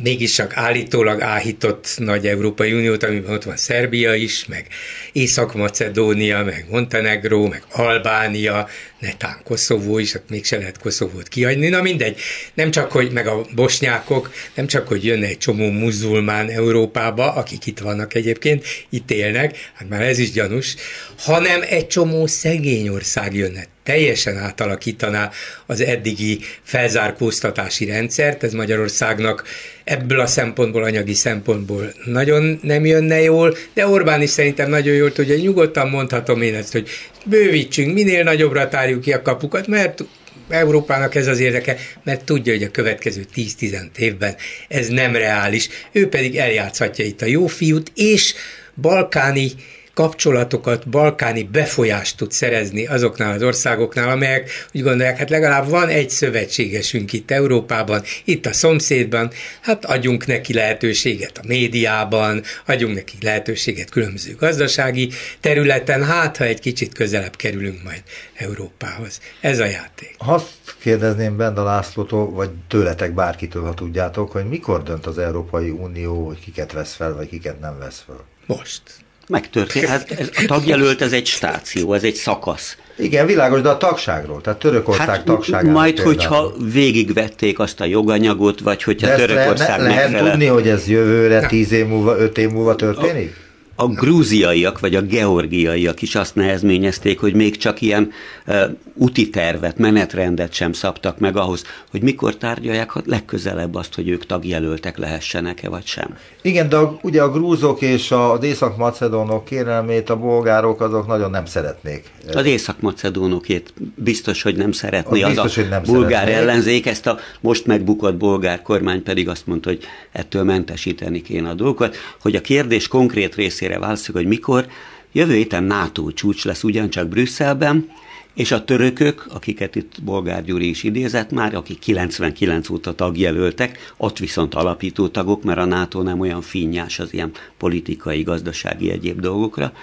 mégis csak állítólag áhított nagy Európai Uniót, amiben ott van Szerbia is, meg Észak-Macedónia, meg Montenegró, meg Albánia, netán Koszovó is, ott mégse lehet Koszovót kiadni. Na mindegy, nem csak, hogy meg a bosnyákok, nem csak, hogy jönne egy csomó muzulmán Európába, akik itt vannak egyébként, itt élnek, hát már ez is gyanús, hanem egy csomó szegény ország jönne teljesen átalakítaná az eddigi felzárkóztatási rendszert, ez Magyarországnak ebből a szempontból, anyagi szempontból nagyon nem jönne jól, de Orbán is szerintem nagyon jól tudja, nyugodtan mondhatom én ezt, hogy bővítsünk, minél nagyobbra tárjuk ki a kapukat, mert Európának ez az érdeke, mert tudja, hogy a következő 10-15 évben ez nem reális. Ő pedig eljátszhatja itt a jó fiút, és balkáni kapcsolatokat, balkáni befolyást tud szerezni azoknál az országoknál, amelyek úgy gondolják, hát legalább van egy szövetségesünk itt Európában, itt a szomszédban, hát adjunk neki lehetőséget a médiában, adjunk neki lehetőséget különböző gazdasági területen, hát ha egy kicsit közelebb kerülünk majd Európához. Ez a játék. Azt kérdezném Benda Lászlótól, vagy tőletek bárkitől, ha tudjátok, hogy mikor dönt az Európai Unió, hogy kiket vesz fel, vagy kiket nem vesz fel? Most. Megtörtént. Hát ez, a tagjelölt ez egy stáció, ez egy szakasz. Igen, világos, de a tagságról, tehát Törökország hát, tagságáról. Majd, például. hogyha végigvették azt a joganyagot, vagy hogyha Törökország le, le, Lehet tudni, hogy ez jövőre, tíz év múlva, öt év múlva történik? A, grúziaiak vagy a georgiaiak is azt nehezményezték, hogy még csak ilyen uh, úti tervet, menetrendet sem szabtak meg ahhoz, hogy mikor tárgyalják ha legközelebb azt, hogy ők tagjelöltek lehessenek-e vagy sem. Igen, de a, ugye a grúzok és az észak-macedónok kérelmét a bolgárok azok nagyon nem szeretnék. Az észak-macedónokét biztos, hogy nem szeretné az, biztos, az a hogy nem bulgár szeretnék. ellenzék, ezt a most megbukott bolgár kormány pedig azt mondta, hogy ettől mentesíteni kéne a dolgokat, hogy a kérdés konkrét részére válaszoljuk, hogy mikor, Jövő héten NATO csúcs lesz ugyancsak Brüsszelben, és a törökök, akiket itt Bolgár Gyuri is idézett már, akik 99 óta tagjelöltek, ott viszont alapító tagok, mert a NATO nem olyan finnyás az ilyen politikai, gazdasági egyéb dolgokra,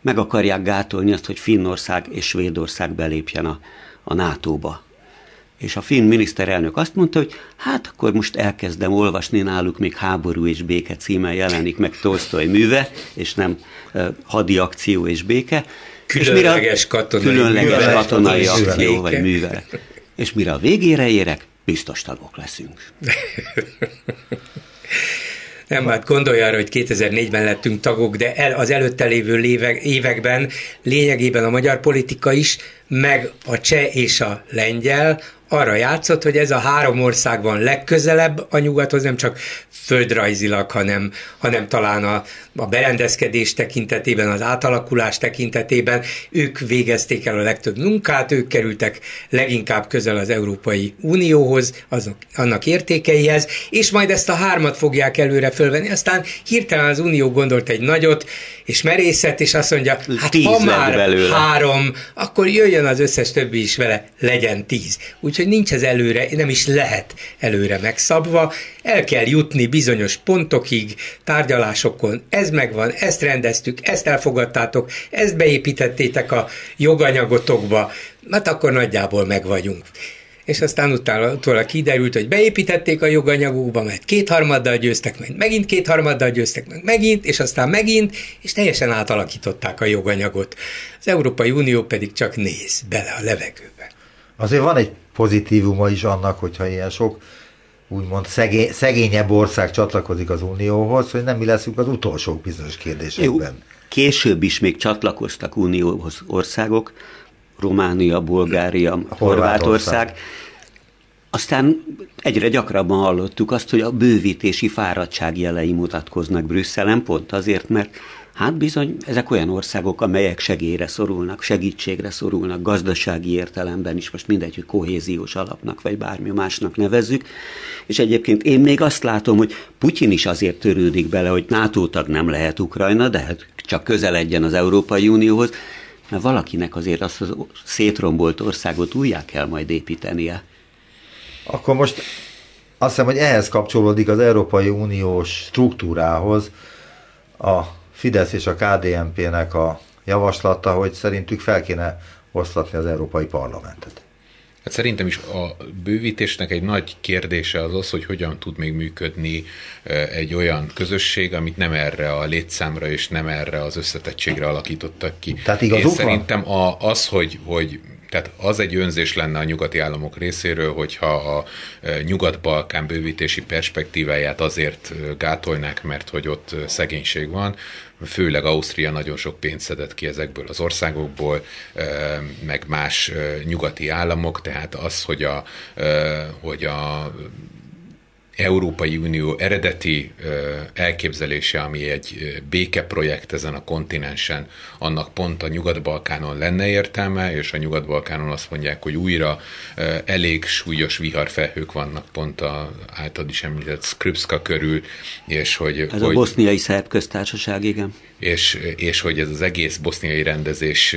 meg akarják gátolni azt, hogy Finnország és Svédország belépjen a, a NATO-ba. És a finn miniszterelnök azt mondta, hogy hát akkor most elkezdem olvasni náluk, még háború és béke címmel jelenik meg Tolstoy műve, és nem uh, hadi akció és béke. Különleges katonai, különleges művelet, katonai és akció béke. vagy művelet. És mire a végére érek, biztos tagok leszünk. Nem, hát gondolj arra, hogy 2004-ben lettünk tagok, de el, az előtte lévő évek, években lényegében a magyar politika is, meg a cseh és a lengyel arra játszott, hogy ez a három ország van legközelebb a nyugathoz, nem csak földrajzilag, hanem, hanem talán a, a berendezkedés tekintetében, az átalakulás tekintetében. Ők végezték el a legtöbb munkát, ők kerültek leginkább közel az Európai Unióhoz, azok, annak értékeihez, és majd ezt a hármat fogják előre fölvenni. Aztán hirtelen az Unió gondolt egy nagyot, és merészet, és azt mondja, hát ha már belőle. három, akkor jöjjön az összes többi is vele, legyen tíz. Úgyhogy nincs ez előre, nem is lehet előre megszabva, el kell jutni bizonyos pontokig, tárgyalásokon, ez megvan, ezt rendeztük, ezt elfogadtátok, ezt beépítettétek a joganyagotokba, hát akkor nagyjából meg vagyunk. És aztán utána, utána kiderült, hogy beépítették a joganyagukba, mert kétharmaddal győztek meg, megint kétharmaddal győztek meg, megint, és aztán megint, és teljesen átalakították a joganyagot. Az Európai Unió pedig csak néz bele a levegőbe. Azért van egy pozitívuma is annak, hogyha ilyen sok úgymond szegény, szegényebb ország csatlakozik az Unióhoz, hogy nem mi leszünk az utolsók bizonyos Jó, kérdésekben. később is még csatlakoztak unióhoz országok, Románia, Bulgária, Horvátország. Aztán egyre gyakrabban hallottuk azt, hogy a bővítési fáradtság jelei mutatkoznak Brüsszelen, pont azért, mert hát bizony ezek olyan országok, amelyek segélyre szorulnak, segítségre szorulnak, gazdasági értelemben is, most mindegy, hogy kohéziós alapnak, vagy bármi másnak nevezzük. És egyébként én még azt látom, hogy Putyin is azért törődik bele, hogy NATO tag nem lehet Ukrajna, de hát csak közeledjen az Európai Unióhoz, mert valakinek azért azt az szétrombolt országot újjá kell majd építenie. Akkor most azt hiszem, hogy ehhez kapcsolódik az Európai Uniós struktúrához a Fidesz és a KDNP-nek a javaslata, hogy szerintük fel kéne oszlatni az Európai Parlamentet. Hát szerintem is a bővítésnek egy nagy kérdése az az, hogy hogyan tud még működni egy olyan közösség, amit nem erre a létszámra és nem erre az összetettségre alakítottak ki. Tehát igazuk Én van? szerintem a, az, hogy, hogy tehát az egy önzés lenne a nyugati államok részéről, hogyha a e, Nyugat-Balkán bővítési perspektíváját azért e, gátolnák, mert hogy ott e, szegénység van, főleg Ausztria nagyon sok pénzt szedett ki ezekből az országokból, meg más nyugati államok, tehát az, hogy a, hogy a Európai Unió eredeti elképzelése, ami egy békeprojekt ezen a kontinensen, annak pont a Nyugat-Balkánon lenne értelme, és a Nyugat-Balkánon azt mondják, hogy újra elég súlyos viharfelhők vannak pont a által is említett Skripska körül, és hogy... Ez hogy, a boszniai szerb köztársaság, igen. És, és hogy ez az egész boszniai rendezés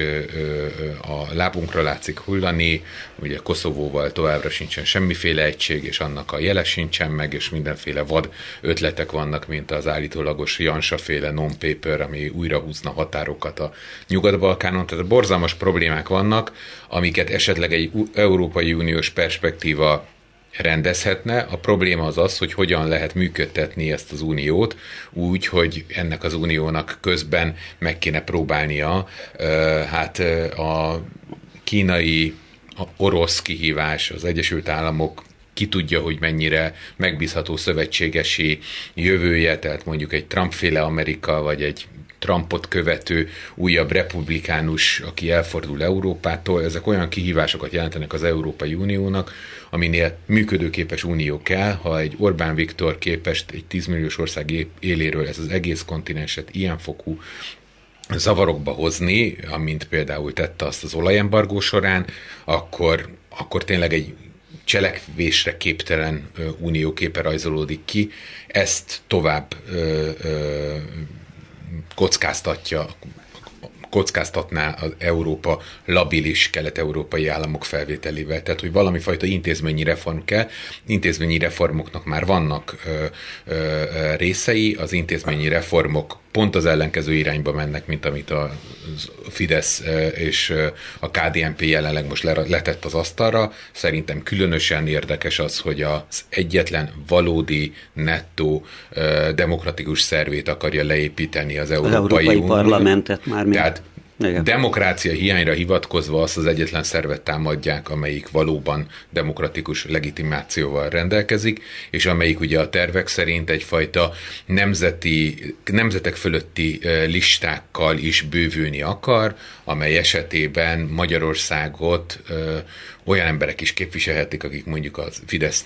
a lábunkra látszik hullani, ugye Koszovóval továbbra sincsen semmiféle egység, és annak a jele sincsen meg, és mindenféle vad ötletek vannak, mint az állítólagos Jansa-féle non-paper, ami újra húzna határokat a Nyugat-Balkánon. Tehát borzalmas problémák vannak, amiket esetleg egy Európai Uniós perspektíva rendezhetne. A probléma az az, hogy hogyan lehet működtetni ezt az uniót úgy, hogy ennek az uniónak közben meg kéne próbálnia hát a kínai, a orosz kihívás, az Egyesült Államok ki tudja, hogy mennyire megbízható szövetségesi jövője, tehát mondjuk egy Trump-féle Amerika, vagy egy Trumpot követő újabb republikánus, aki elfordul Európától, ezek olyan kihívásokat jelentenek az Európai Uniónak, aminél működőképes unió kell, ha egy Orbán Viktor képest egy 10 milliós ország éléről ez az egész kontinenset ilyen fokú zavarokba hozni, amint például tette azt az olajembargó során, akkor, akkor tényleg egy cselekvésre képtelen unió képe rajzolódik ki. Ezt tovább ö, ö, kockáztatja kockáztatná az Európa labilis kelet-európai államok felvételével. Tehát, hogy valami fajta intézményi reform kell. Intézményi reformoknak már vannak ö, ö, részei, az intézményi reformok pont az ellenkező irányba mennek, mint amit a Fidesz és a KDNP jelenleg most letett az asztalra. Szerintem különösen érdekes az, hogy az egyetlen valódi, nettó demokratikus szervét akarja leépíteni az Európai, az Európai Unió. Parlamentet már. Tehát igen. Demokrácia hiányra hivatkozva azt az egyetlen szervet támadják, amelyik valóban demokratikus legitimációval rendelkezik, és amelyik ugye a tervek szerint egyfajta nemzeti, nemzetek fölötti listákkal is bővülni akar, amely esetében Magyarországot olyan emberek is képviselhetik, akik mondjuk az Fidesz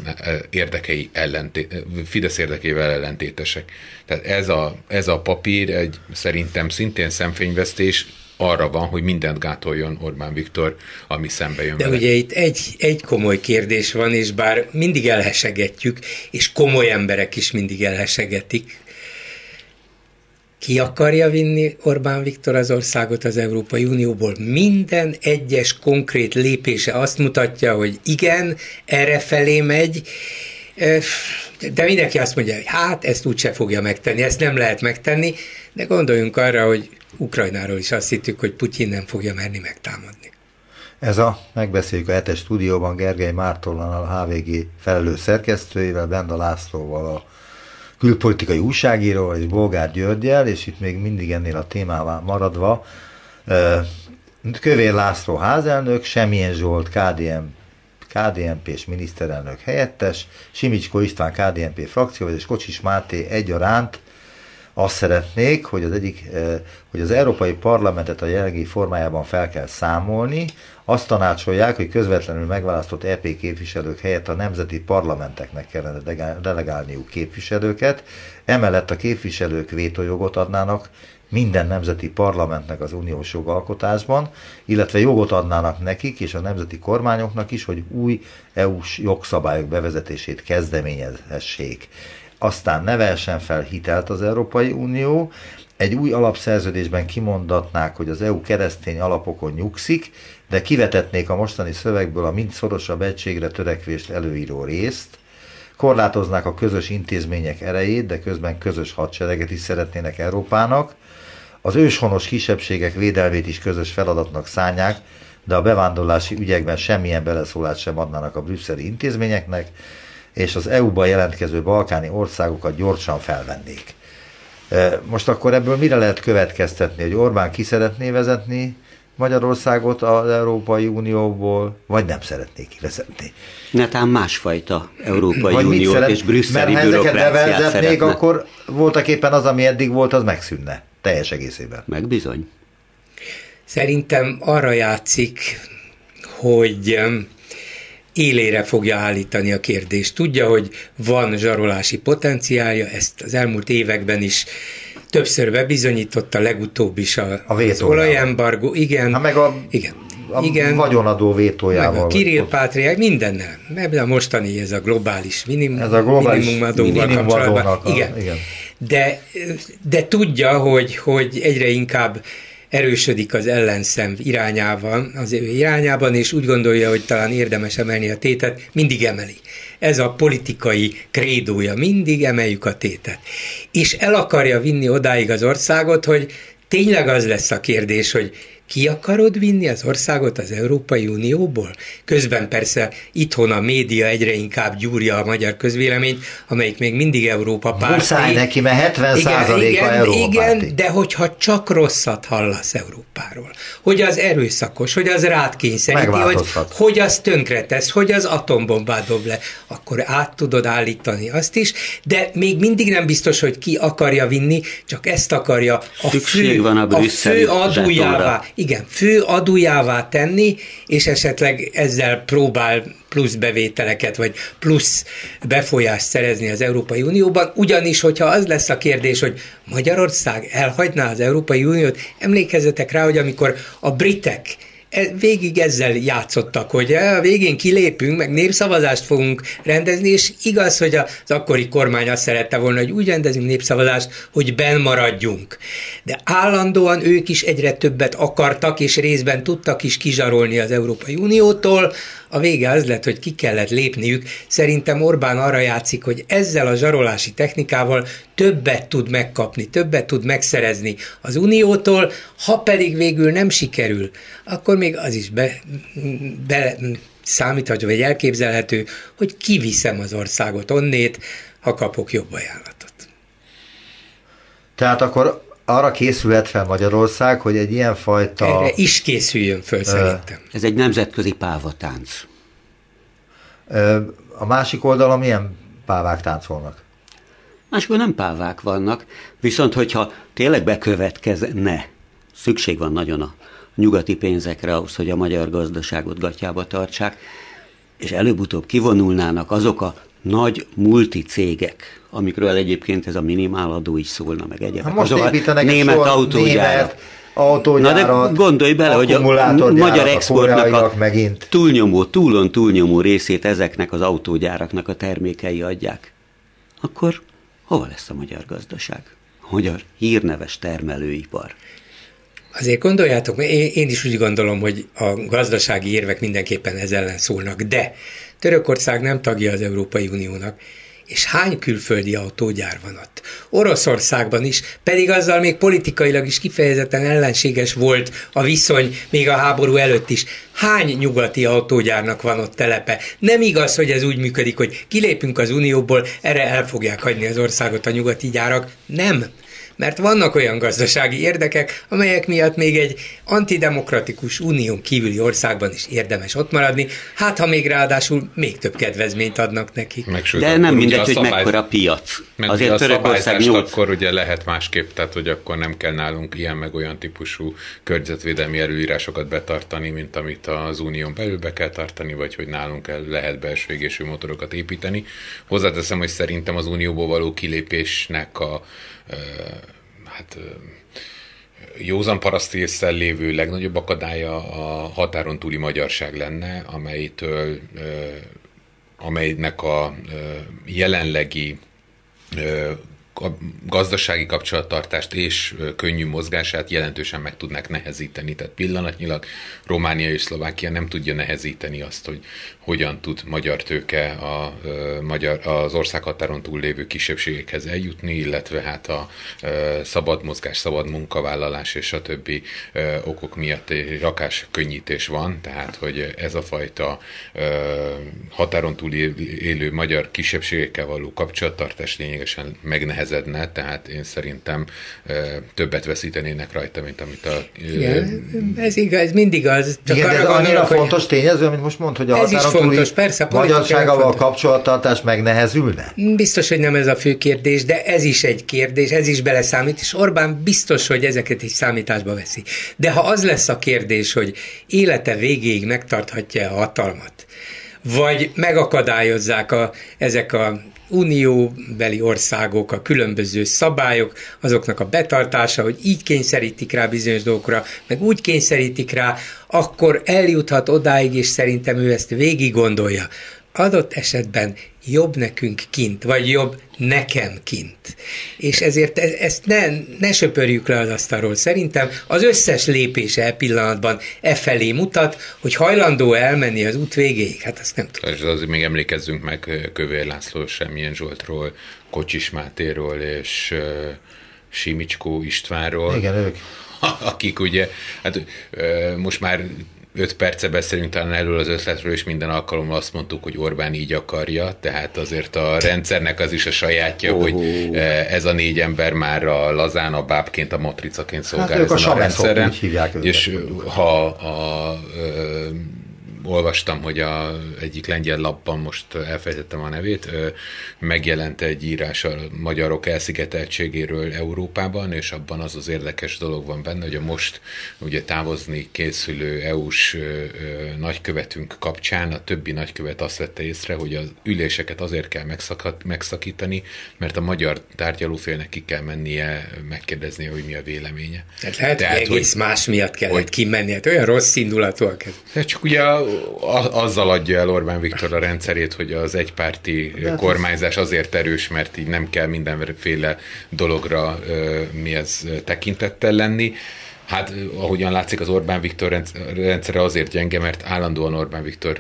érdekei ellenté, Fidesz érdekével ellentétesek. Tehát ez a, ez a papír egy szerintem szintén szemfényvesztés, arra van, hogy mindent gátoljon Orbán Viktor, ami szembe jön De vele. ugye itt egy, egy komoly kérdés van, és bár mindig elhesegetjük, és komoly emberek is mindig elhesegetik, ki akarja vinni Orbán Viktor az országot az Európai Unióból? Minden egyes konkrét lépése azt mutatja, hogy igen, erre felé megy, de mindenki azt mondja, hogy hát ezt úgyse fogja megtenni, ezt nem lehet megtenni, de gondoljunk arra, hogy Ukrajnáról is azt hittük, hogy Putyin nem fogja merni megtámadni. Ez a megbeszéljük a hetes stúdióban Gergely Mártonnal, a HVG felelős szerkesztőjével, Benda Lászlóval, a külpolitikai újságíróval és Bolgár Györgyel, és itt még mindig ennél a témával maradva, Kövér László házelnök, Semmilyen Zsolt KDM, KDNP és miniszterelnök helyettes, Simicsko István KDNP frakció, és Kocsis Máté egyaránt azt szeretnék, hogy az egyik, eh, hogy az Európai Parlamentet a jelenlegi formájában fel kell számolni, azt tanácsolják, hogy közvetlenül megválasztott EP képviselők helyett a nemzeti parlamenteknek kellene delegálniuk képviselőket, emellett a képviselők vétójogot adnának minden nemzeti parlamentnek az uniós jogalkotásban, illetve jogot adnának nekik és a nemzeti kormányoknak is, hogy új EU-s jogszabályok bevezetését kezdeményezhessék aztán ne vehessen fel hitelt az Európai Unió, egy új alapszerződésben kimondatnák, hogy az EU keresztény alapokon nyugszik, de kivetetnék a mostani szövegből a mind szorosabb egységre törekvést előíró részt, korlátoznák a közös intézmények erejét, de közben közös hadsereget is szeretnének Európának, az őshonos kisebbségek védelmét is közös feladatnak szánják, de a bevándorlási ügyekben semmilyen beleszólást sem adnának a brüsszeli intézményeknek, és az EU-ba jelentkező balkáni országokat gyorsan felvennék. Most akkor ebből mire lehet következtetni, hogy Orbán ki szeretné vezetni Magyarországot az Európai Unióból, vagy nem szeretné kivezetni? Netán másfajta Európai vagy Uniót szeret, és brüsszeli Mert ha ezeket bevezetnék, akkor voltak éppen az, ami eddig volt, az megszűnne. Teljes egészében. Meg bizony. Szerintem arra játszik, hogy élére fogja állítani a kérdést. Tudja, hogy van zsarolási potenciálja, ezt az elmúlt években is többször bebizonyította, legutóbb is a, a az olajembargó. Igen, ha meg a, igen. A igen, vagyonadó vétójával. Meg a Kirill Pátriák, mindennel. Ebben a mostani ez a globális minimum, ez a globális minimumadóval minimum kapcsolatban. Igen. igen. De, de tudja, hogy, hogy egyre inkább erősödik az ellenszem irányában, az ő irányában, és úgy gondolja, hogy talán érdemes emelni a tétet, mindig emeli. Ez a politikai krédója, mindig emeljük a tétet. És el akarja vinni odáig az országot, hogy tényleg az lesz a kérdés, hogy ki akarod vinni az országot az Európai Unióból? Közben persze itthon a média egyre inkább gyúrja a magyar közvéleményt, amelyik még mindig Európa párti. Muszáj neki, mert 70 igen, igen, Európa Igen, de hogyha csak rosszat hallasz Európáról, hogy az erőszakos, hogy az rád kényszeríti, hogy, hogy az tönkretesz, hogy az atombombát dob le, akkor át tudod állítani azt is, de még mindig nem biztos, hogy ki akarja vinni, csak ezt akarja a fő, van a, a fő adójává igen, fő adójává tenni, és esetleg ezzel próbál plusz bevételeket, vagy plusz befolyást szerezni az Európai Unióban, ugyanis, hogyha az lesz a kérdés, hogy Magyarország elhagyná az Európai Uniót, emlékezzetek rá, hogy amikor a britek végig ezzel játszottak, hogy a végén kilépünk, meg népszavazást fogunk rendezni, és igaz, hogy az akkori kormány azt szerette volna, hogy úgy rendezünk népszavazást, hogy benn maradjunk. De állandóan ők is egyre többet akartak, és részben tudtak is kizsarolni az Európai Uniótól, a vége az lett, hogy ki kellett lépniük. Szerintem Orbán arra játszik, hogy ezzel a zsarolási technikával többet tud megkapni, többet tud megszerezni az Uniótól, ha pedig végül nem sikerül, akkor még az is be, be számítható, vagy elképzelhető, hogy kiviszem az országot onnét, ha kapok jobb ajánlatot. Tehát akkor arra készülhet fel Magyarország, hogy egy ilyen fajta... Erre is készüljön föl, szerintem. Ez egy nemzetközi pávatánc. A másik oldalon milyen pávák táncolnak? Máskor nem pávák vannak, viszont hogyha tényleg bekövetkezne, szükség van nagyon a nyugati pénzekre ahhoz, hogy a magyar gazdaságot gatyába tartsák, és előbb-utóbb kivonulnának azok a nagy multicégek, amikről egyébként ez a minimáladó is szólna, meg egyébként. Hát most építenek német autógyárat. autógyárat. Na de gondolj bele, hogy a magyar exportnak a megint. túlnyomó, túlon túlnyomó részét ezeknek az autógyáraknak a termékei adják. Akkor hova lesz a magyar gazdaság? A magyar hírneves termelőipar. Azért gondoljátok, én, én is úgy gondolom, hogy a gazdasági érvek mindenképpen ez ellen szólnak, de Törökország nem tagja az Európai Uniónak, és hány külföldi autógyár van ott? Oroszországban is, pedig azzal még politikailag is kifejezetten ellenséges volt a viszony, még a háború előtt is. Hány nyugati autógyárnak van ott telepe? Nem igaz, hogy ez úgy működik, hogy kilépünk az Unióból, erre el fogják hagyni az országot a nyugati gyárak. Nem mert vannak olyan gazdasági érdekek, amelyek miatt még egy antidemokratikus unión kívüli országban is érdemes ott maradni, hát ha még ráadásul még több kedvezményt adnak nekik. Meg De nem mindegy, hogy szabály... mekkora piac. Meg Azért a Törökország 8... akkor ugye lehet másképp, tehát hogy akkor nem kell nálunk ilyen meg olyan típusú környezetvédelmi előírásokat betartani, mint amit az unión belül be kell tartani, vagy hogy nálunk el lehet belső égésű motorokat építeni. Hozzáteszem, hogy szerintem az unióból való kilépésnek a hát józan paraszti észsel lévő legnagyobb akadálya a határon túli magyarság lenne, amelytől, amelynek a jelenlegi a gazdasági kapcsolattartást és könnyű mozgását jelentősen meg tudnák nehezíteni. Tehát pillanatnyilag Románia és Szlovákia nem tudja nehezíteni azt, hogy hogyan tud magyar tőke a, magyar, az országhatáron túl lévő kisebbségekhez eljutni, illetve hát a szabad mozgás, szabad munkavállalás és a többi okok miatt egy rakás könnyítés van, tehát hogy ez a fajta határon túl élő magyar kisebbségekkel való kapcsolattartás lényegesen megnehezedne, tehát én szerintem többet veszítenének rajta, mint amit a... Igen, ez igaz, ez mindig az. Csak Igen, de ez annyira fontos tényező, amit most mond, hogy a határon fontos, persze. Magyarságával kapcsolattartás megnehezülne? Biztos, hogy nem ez a fő kérdés, de ez is egy kérdés, ez is beleszámít, és Orbán biztos, hogy ezeket is számításba veszi. De ha az lesz a kérdés, hogy élete végéig megtarthatja a hatalmat, vagy megakadályozzák a, ezek a unióbeli országok, a különböző szabályok, azoknak a betartása, hogy így kényszerítik rá bizonyos dolgokra, meg úgy kényszerítik rá, akkor eljuthat odáig, és szerintem ő ezt végig gondolja. Adott esetben jobb nekünk kint, vagy jobb nekem kint. És ezért e- ezt ne, ne söpörjük le az asztalról. Szerintem az összes lépése e pillanatban e felé mutat, hogy hajlandó elmenni az út végéig. Hát azt nem tudom. És azért még emlékezzünk meg Kövér László, Semmilyen Zsoltról, Kocsis Mátéról és Simicskó Istvánról. Igen, ők. Akik ugye, hát most már öt perce beszélünk talán erről az ötletről, és minden alkalommal azt mondtuk, hogy Orbán így akarja, tehát azért a rendszernek az is a sajátja, oh. hogy eh, ez a négy ember már a lazán, a bábként, a matricaként szolgál hát ezen a, a rendszeren. Hívják és ha a, a, a olvastam, hogy a egyik lengyel lapban, most elfejtettem a nevét, megjelent egy írás a magyarok elszigeteltségéről Európában, és abban az az érdekes dolog van benne, hogy a most ugye távozni készülő EU-s nagykövetünk kapcsán a többi nagykövet azt vette észre, hogy az üléseket azért kell megszakítani, mert a magyar tárgyalófélnek ki kell mennie megkérdezni, hogy mi a véleménye. Tehát lehet, Tehát, hogy egész hogy, más miatt kellett hogy, kimenni, hát olyan rossz indulatúak. Hát csak ugye azzal adja el Orbán Viktor a rendszerét, hogy az egypárti De hát kormányzás azért erős, mert így nem kell mindenféle dologra mi ez tekintettel lenni. Hát ahogyan látszik, az Orbán Viktor rendszere azért gyenge, mert állandóan Orbán Viktor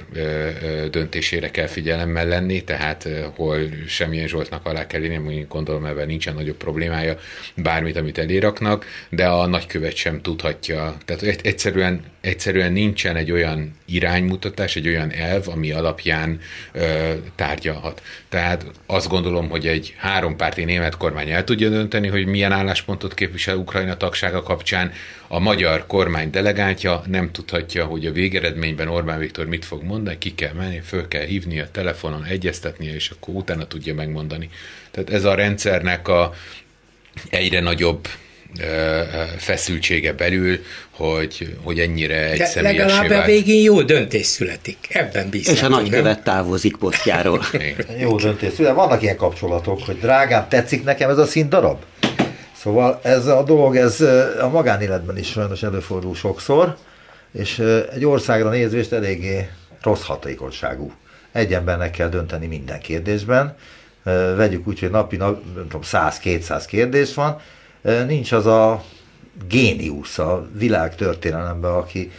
döntésére kell figyelemmel lenni, tehát hol semmilyen Zsoltnak alá kell írni, mondjuk gondolom ebben nincsen nagyobb problémája, bármit, amit eléraknak, de a nagykövet sem tudhatja. Tehát egyszerűen, egyszerűen nincsen egy olyan iránymutatás, egy olyan elv, ami alapján ö, tárgyalhat. Tehát azt gondolom, hogy egy hárompárti német kormány el tudja dönteni, hogy milyen álláspontot képvisel Ukrajna tagsága kapcsán, a magyar kormány delegáltja nem tudhatja, hogy a végeredményben Orbán Viktor mit fog mondani, ki kell menni, föl kell hívni a telefonon, egyeztetnie, és akkor utána tudja megmondani. Tehát ez a rendszernek a egyre nagyobb feszültsége belül, hogy, hogy ennyire egyszerűen Legalább a végén jó döntés születik. Ebben bízom. És a nagykövet távozik posztjáról. jó döntés születik. Vannak ilyen kapcsolatok, hogy drágám, tetszik nekem ez a színdarab? Szóval ez a dolog, ez a magánéletben is sajnos előfordul sokszor, és egy országra nézvést eléggé rossz hatékonyságú. Egy embernek kell dönteni minden kérdésben. Vegyük úgy, hogy napi, tudom, 100-200 kérdés van. Nincs az a géniusz a világ történelemben, aki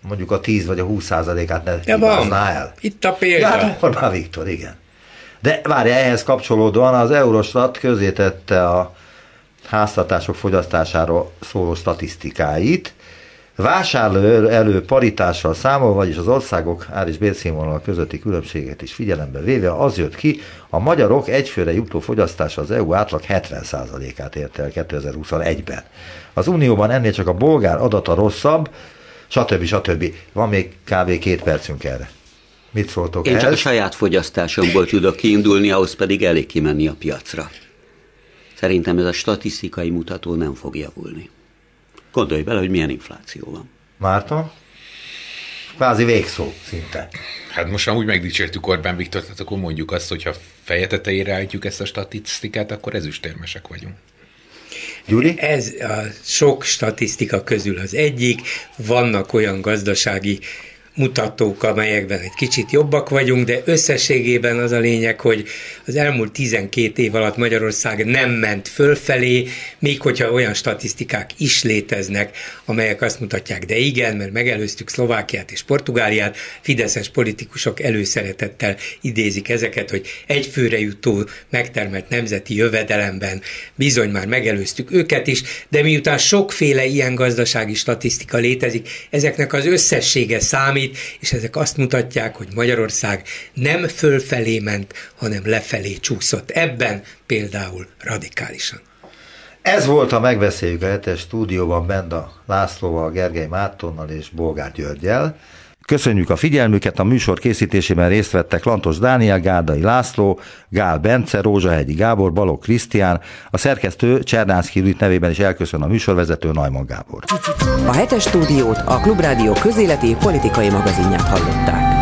mondjuk a 10 vagy a 20 százalékát ne ja, van. el. Itt a példa. Hát Orbán Viktor, igen. De várj, ehhez kapcsolódóan az Eurostat közétette a háztartások fogyasztásáról szóló statisztikáit, vásárló elő paritással számol, vagyis az országok ár és bérszínvonal közötti különbséget is figyelembe véve, az jött ki, a magyarok egyfőre jutó fogyasztása az EU átlag 70%-át érte el 2021-ben. Az Unióban ennél csak a bolgár adata rosszabb, stb. stb. Van még kb. két percünk erre. Mit szóltok Én ehhez? csak a saját fogyasztásomból tudok kiindulni, ahhoz pedig elég kimenni a piacra. Szerintem ez a statisztikai mutató nem fog javulni. Gondolj bele, hogy milyen infláció van. Márton? Kvázi végszó szinte. Hát most amúgy megdicsértük Orbán Viktor, tehát akkor mondjuk azt, hogy ha feje tetejére állítjuk ezt a statisztikát, akkor ezüstérmesek vagyunk. Gyuri? Ez a sok statisztika közül az egyik. Vannak olyan gazdasági mutatók, amelyekben egy kicsit jobbak vagyunk, de összességében az a lényeg, hogy az elmúlt 12 év alatt Magyarország nem ment fölfelé, még hogyha olyan statisztikák is léteznek, amelyek azt mutatják, de igen, mert megelőztük Szlovákiát és Portugáliát, fideszes politikusok előszeretettel idézik ezeket, hogy egy főre jutó megtermelt nemzeti jövedelemben bizony már megelőztük őket is, de miután sokféle ilyen gazdasági statisztika létezik, ezeknek az összessége számít, számít, és ezek azt mutatják, hogy Magyarország nem fölfelé ment, hanem lefelé csúszott. Ebben például radikálisan. Ez volt a Megbeszéljük a hetes stúdióban Benda Lászlóval, Gergely Mártonnal és Bolgár Györgyel. Köszönjük a figyelmüket, a műsor készítésében részt vettek Lantos Dániel, Gárdai László, Gál Bence, Rózsahegyi Gábor, Balog Krisztián, a szerkesztő Csernánszki Rüt nevében is elköszön a műsorvezető Najman Gábor. A hetes stúdiót a Klubrádió közéleti politikai magazinját hallották.